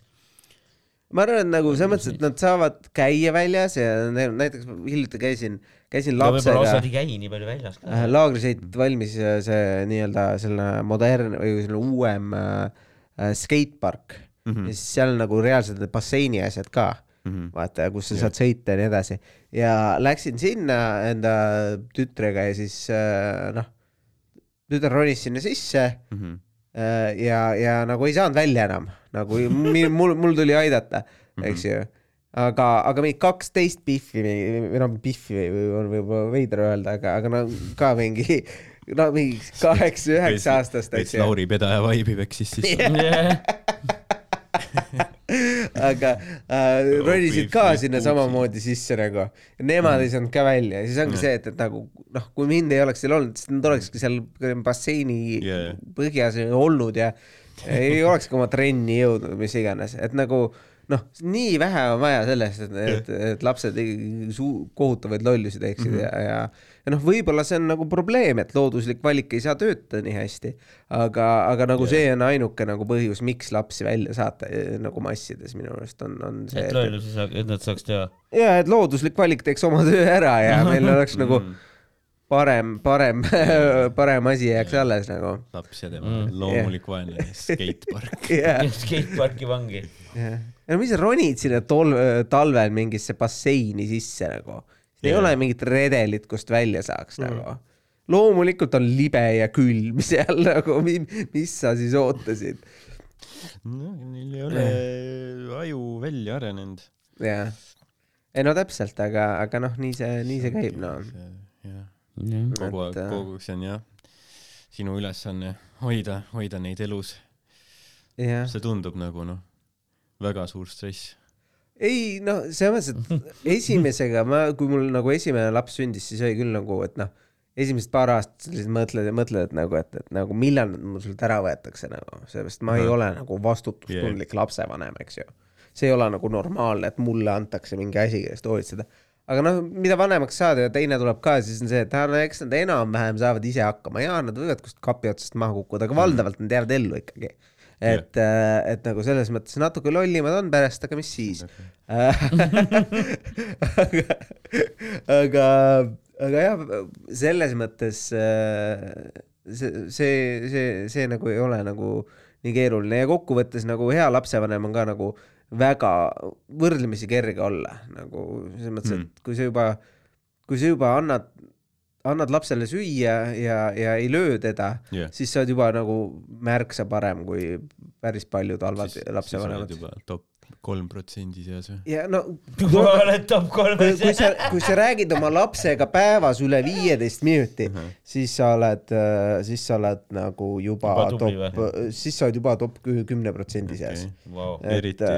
ma arvan, et nagu selles mõttes, et nad saavad käia väljas ja näiteks hiljuti käisin, käisin lapsega osad ei käi nii palju väljas ka. äh, laagrisõit valmis äh, see nii-öelda selle modernne või selle uuem äh, äh, skatepark mm -hmm. ja siis seal nagu reaalselt need basseini asjad ka mm, -hmm. vaata, kus sa saad sõita ja nii edasi. ja läksin sinna enda tütrega ja siis äh, noh, tütar ronis sinna sisse mm -hmm. Äh, ja, ja nagu ei saanud välja enam, nagu mul, mul tuli aidata, eks ju. aga, aga mingi kaksteist pihvi või noh, pihvi on võib-olla veider öelda, aga, aga no ka mingi, no mingi kaheksa-üheksa aastast, eks ju. Lauri Pedaja vibe'i peksis sisse. aga äh, ronisid ka sinna samamoodi sisse nagu. Nemad ei saanud ka välja ja siis ongi see, et, et nagu noh, kui mind ei oleks seal olnud, siis nad olekski seal basseini Jaa. põhjas olnud ja ei olekski oma trenni jõudnud, mis iganes, et nagu noh, nii vähe on vaja sellest, et, et, et lapsed kohutavaid lollusi teeksid mm -hmm. ja, ja ja noh, võib-olla see on nagu probleem, et looduslik valik ei saa töötada nii hästi, aga, aga nagu see on ainuke nagu põhjus, miks lapsi välja saata eh, nagu massides minu arust on, on see, et lollusi saaks, et nad saaks teha. ja et looduslik valik teeks oma töö ära ja meil oleks nagu parem, parem, parem asi jääks alles nagu. laps ja tema loomulik vaenlane, skatepark. jah, skateparki vangi. jah. no mis sa ronid sinna tol-, talvel mingisse basseini sisse nagu, ei Jah. ole mingit redelit, kust välja saaks nagu. loomulikult on libe ja külm seal nagu, mis sa siis ootasid? no neil ei ole aju välja arenenud. jah, ei no täpselt, aga, aga noh, nii see, nii see käib, no. jah, kogu aeg, äh, kogu see on jah, sinu ülesanne hoida, hoida neid elus. see tundub nagu noh, väga suur stress. Ei no selles mõttes, et esimesega ma, kui mul nagu esimene laps sündis, siis oli küll nagu, et noh, esimesed paar aastat lihtsalt mõtled ja mõtled, et nagu, et, et nagu millal nad mul sult ära võetakse nagu, sellepärast ma ei ole nagu vastutustundlik lapsevanem, eks ju. see ei ole nagu normaalne, et mulle antakse mingi asi, kellest hoolitseda. aga noh, mida vanemaks saad ja teine tuleb ka, siis on see, et no eks nad enam-vähem saavad ise hakkama ja nad võivad kuskilt kapi otsast maha kukkuda, aga valdavalt nad jäävad ellu ikkagi. et, et nagu selles mõttes natuke lollimad on pärast, aga mis siis. aga, aga, aga jah, selles mõttes äh, see, see, see, see nagu ei ole nagu nii keeruline. Ja kokkuvõttes nagu hea lapsevanem on ka nagu väga võrdlemisi kerge olla. Nagu selles mõttes, et kui sa juba, kui sa juba annad, annad lapsele süüa ja, ja ei löö teda Jah. siis sa oled juba nagu märksa parem kui päris paljud halvad lapsevanemad. juba top kolm protsendi seas või? ja no oled kui, kolmes kui sa, kui sa räägid oma lapsega päevas üle viieteist minuti, siis sa oled, siis sa oled nagu juba, Juba top, siis sa oled juba top kü- kümne protsendi seas Okei. wow.. et Eriti-,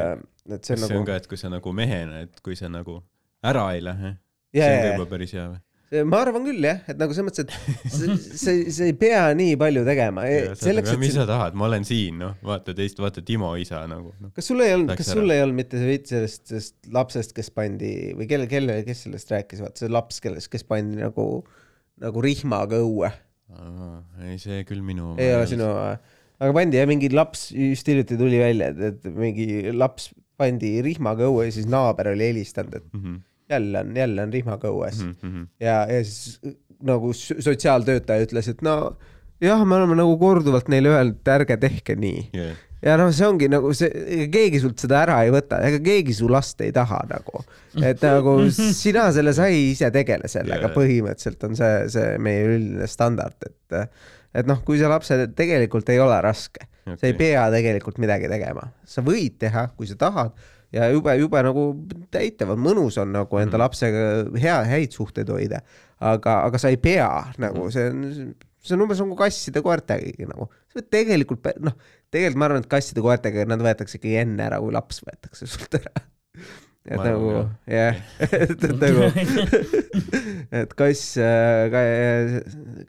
et see on see on nagu ka, et kui sa nagu mehena, et kui sa nagu ära ei lähe, Jaa, see on ka juba päris hea või? Ma arvan küll jah, et nagu selles mõttes, et sa, sa, sa ei pea nii palju tegema. selleks, mis et sa tahad, ma olen siin, noh, vaata teist, vaata Timo isa nagu, noh. kas sul ei olnud, kas sul ei olnud mitte see veits sellest, sellest lapsest, kes pandi või kelle, kelle, kes sellest rääkis, vaata see laps, kellest, kes pandi nagu, nagu rihmaga õue. ei, see küll minu ei ole sinu, aga pandi jah, mingi laps just hiljuti tuli välja, et, et mingi laps pandi rihmaga õue ja siis naaber oli helistanud, et mm. -hmm. Jälle on, jälle on rihmaga õues mm. Mm -hmm. ja, ja siis nagu sotsiaaltöötaja ütles, et no jah, me oleme nagu korduvalt neile öelnud, et ärge tehke nii. Yeah. ja noh, see ongi nagu see, ega keegi sult seda ära ei võta, ega keegi su last ei taha nagu. et nagu sina selle sai, ise tegele sellega Jaa., põhimõtteliselt on see, see meie üldine standard, et et noh, kui see lapsel tegelikult ei ole raske okay., sa ei pea tegelikult midagi tegema, sa võid teha, kui sa tahad ja jube, jube nagu täitav on, mõnus on nagu enda Mhm. lapsega hea, häid suhteid hoida, aga, aga sa ei pea nagu Mhm. see on, see on umbes nagu kasside-koertegi nagu, sa võid tegelikult noh, tegelikult ma arvan, et kasside-koertega nad võetakse ikkagi enne ära, kui laps võetakse sult ära. et Ma nagu ka. jah, et, et nagu, et kass,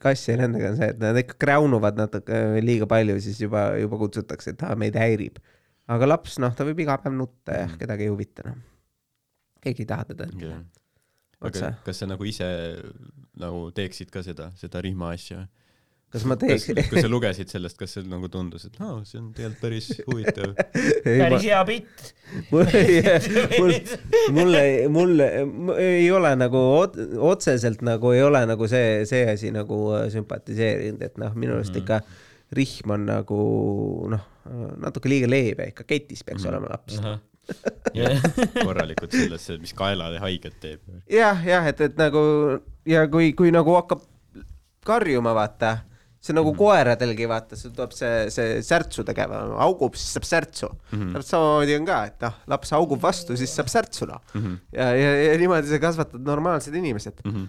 kass ja nendega on see, et nad ikka kräunuvad natuke liiga palju, siis juba, juba kutsutakse, et aa, meid häirib. Aga laps, noh, ta võib iga päev nutta ja kedagi ei huvita, noh. keegi ei taha teda Yeah. aga. kas sa nagu ise nagu teeksid ka seda, seda rihma asja? kas ma teeks?, kui sa lugesid sellest, kas see nagu tundus, et aa, see on tegelikult päris huvitav? päris hea bitt. mul, mul ei, mul ei ole nagu ot- otseselt nagu ei ole nagu see, see asi nagu äh, sümpatiseerinud, et noh, minu arust ikka rihm on nagu noh, natuke liiga leebe, ikka ketis peaks olema laps. korralikult sellesse, mis kaelale haiget teeb. jah, jah, et, et nagu ja kui, kui nagu hakkab karjuma, vaata, see nagu koeradelgi, vaata, sul tuleb see, see särtsu tegema, augub, siis saab särtsu mm. -hmm. täpselt samamoodi on ka, et noh, laps augub vastu, siis saab särtsu noh mm. -hmm. ja, ja, ja niimoodi sa kasvatad normaalsed inimesed mm. -hmm.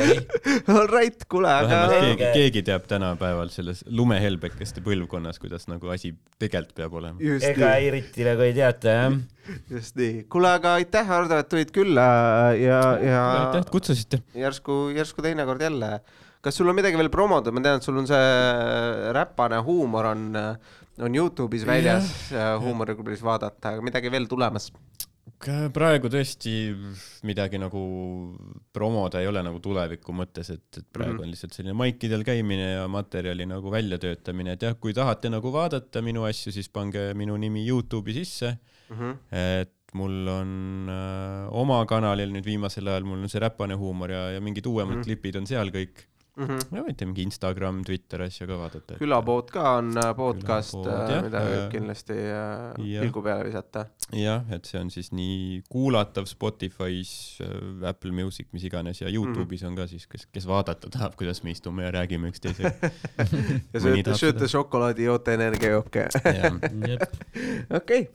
All right, kuule, aga keegi, keegi teab tänapäeval selles lumehelbekeste põlvkonnas, kuidas nagu asi tegelikult peab olema. ega nii, eriti nagu ei teata jah. just nii. kuule, aga aitäh, Hardo, et tulid külla ja, ja aitäh, et kutsusite. järsku, järsku teinekord jälle. kas sul on midagi veel promoda, ma tean, et sul on see räpane huumor on, on Youtube'is väljas yeah. huumoriklubis vaadata, aga midagi veel tulemas? Praegu tõesti midagi nagu promoda ei ole nagu tuleviku mõttes, et, et praegu Mhm. on lihtsalt selline maikidel käimine ja materjali nagu väljatöötamine, et jah, kui tahate nagu vaadata minu asju, siis pange minu nimi Youtube'i sisse. Mhm. et mul on äh, oma kanalil nüüd viimasel ajal, mul on see räpane huumor ja, ja mingid uuemad mm. klipid on seal kõik. Mhm. ja võite mingi Instagram, Twitter asja ka vaadata. külapood ka on äh, podcast, jah, mida võib äh, kindlasti äh, pilgu peale visata. jah, et see on siis nii kuulatav Spotify's, Apple Music, mis iganes ja Youtube'is on ka siis, kes, kes vaadata tahab, kuidas me istume ja räägime üksteisega. ja sööte, sööte šokolaadi, joote energiajooke. jah, jep, okei,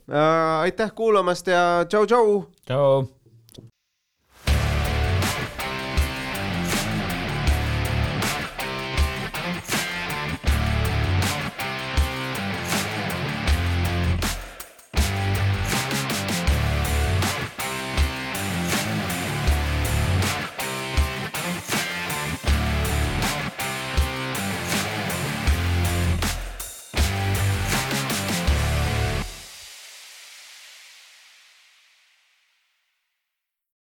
aitäh kuulamast ja tšau-tšau. tšau.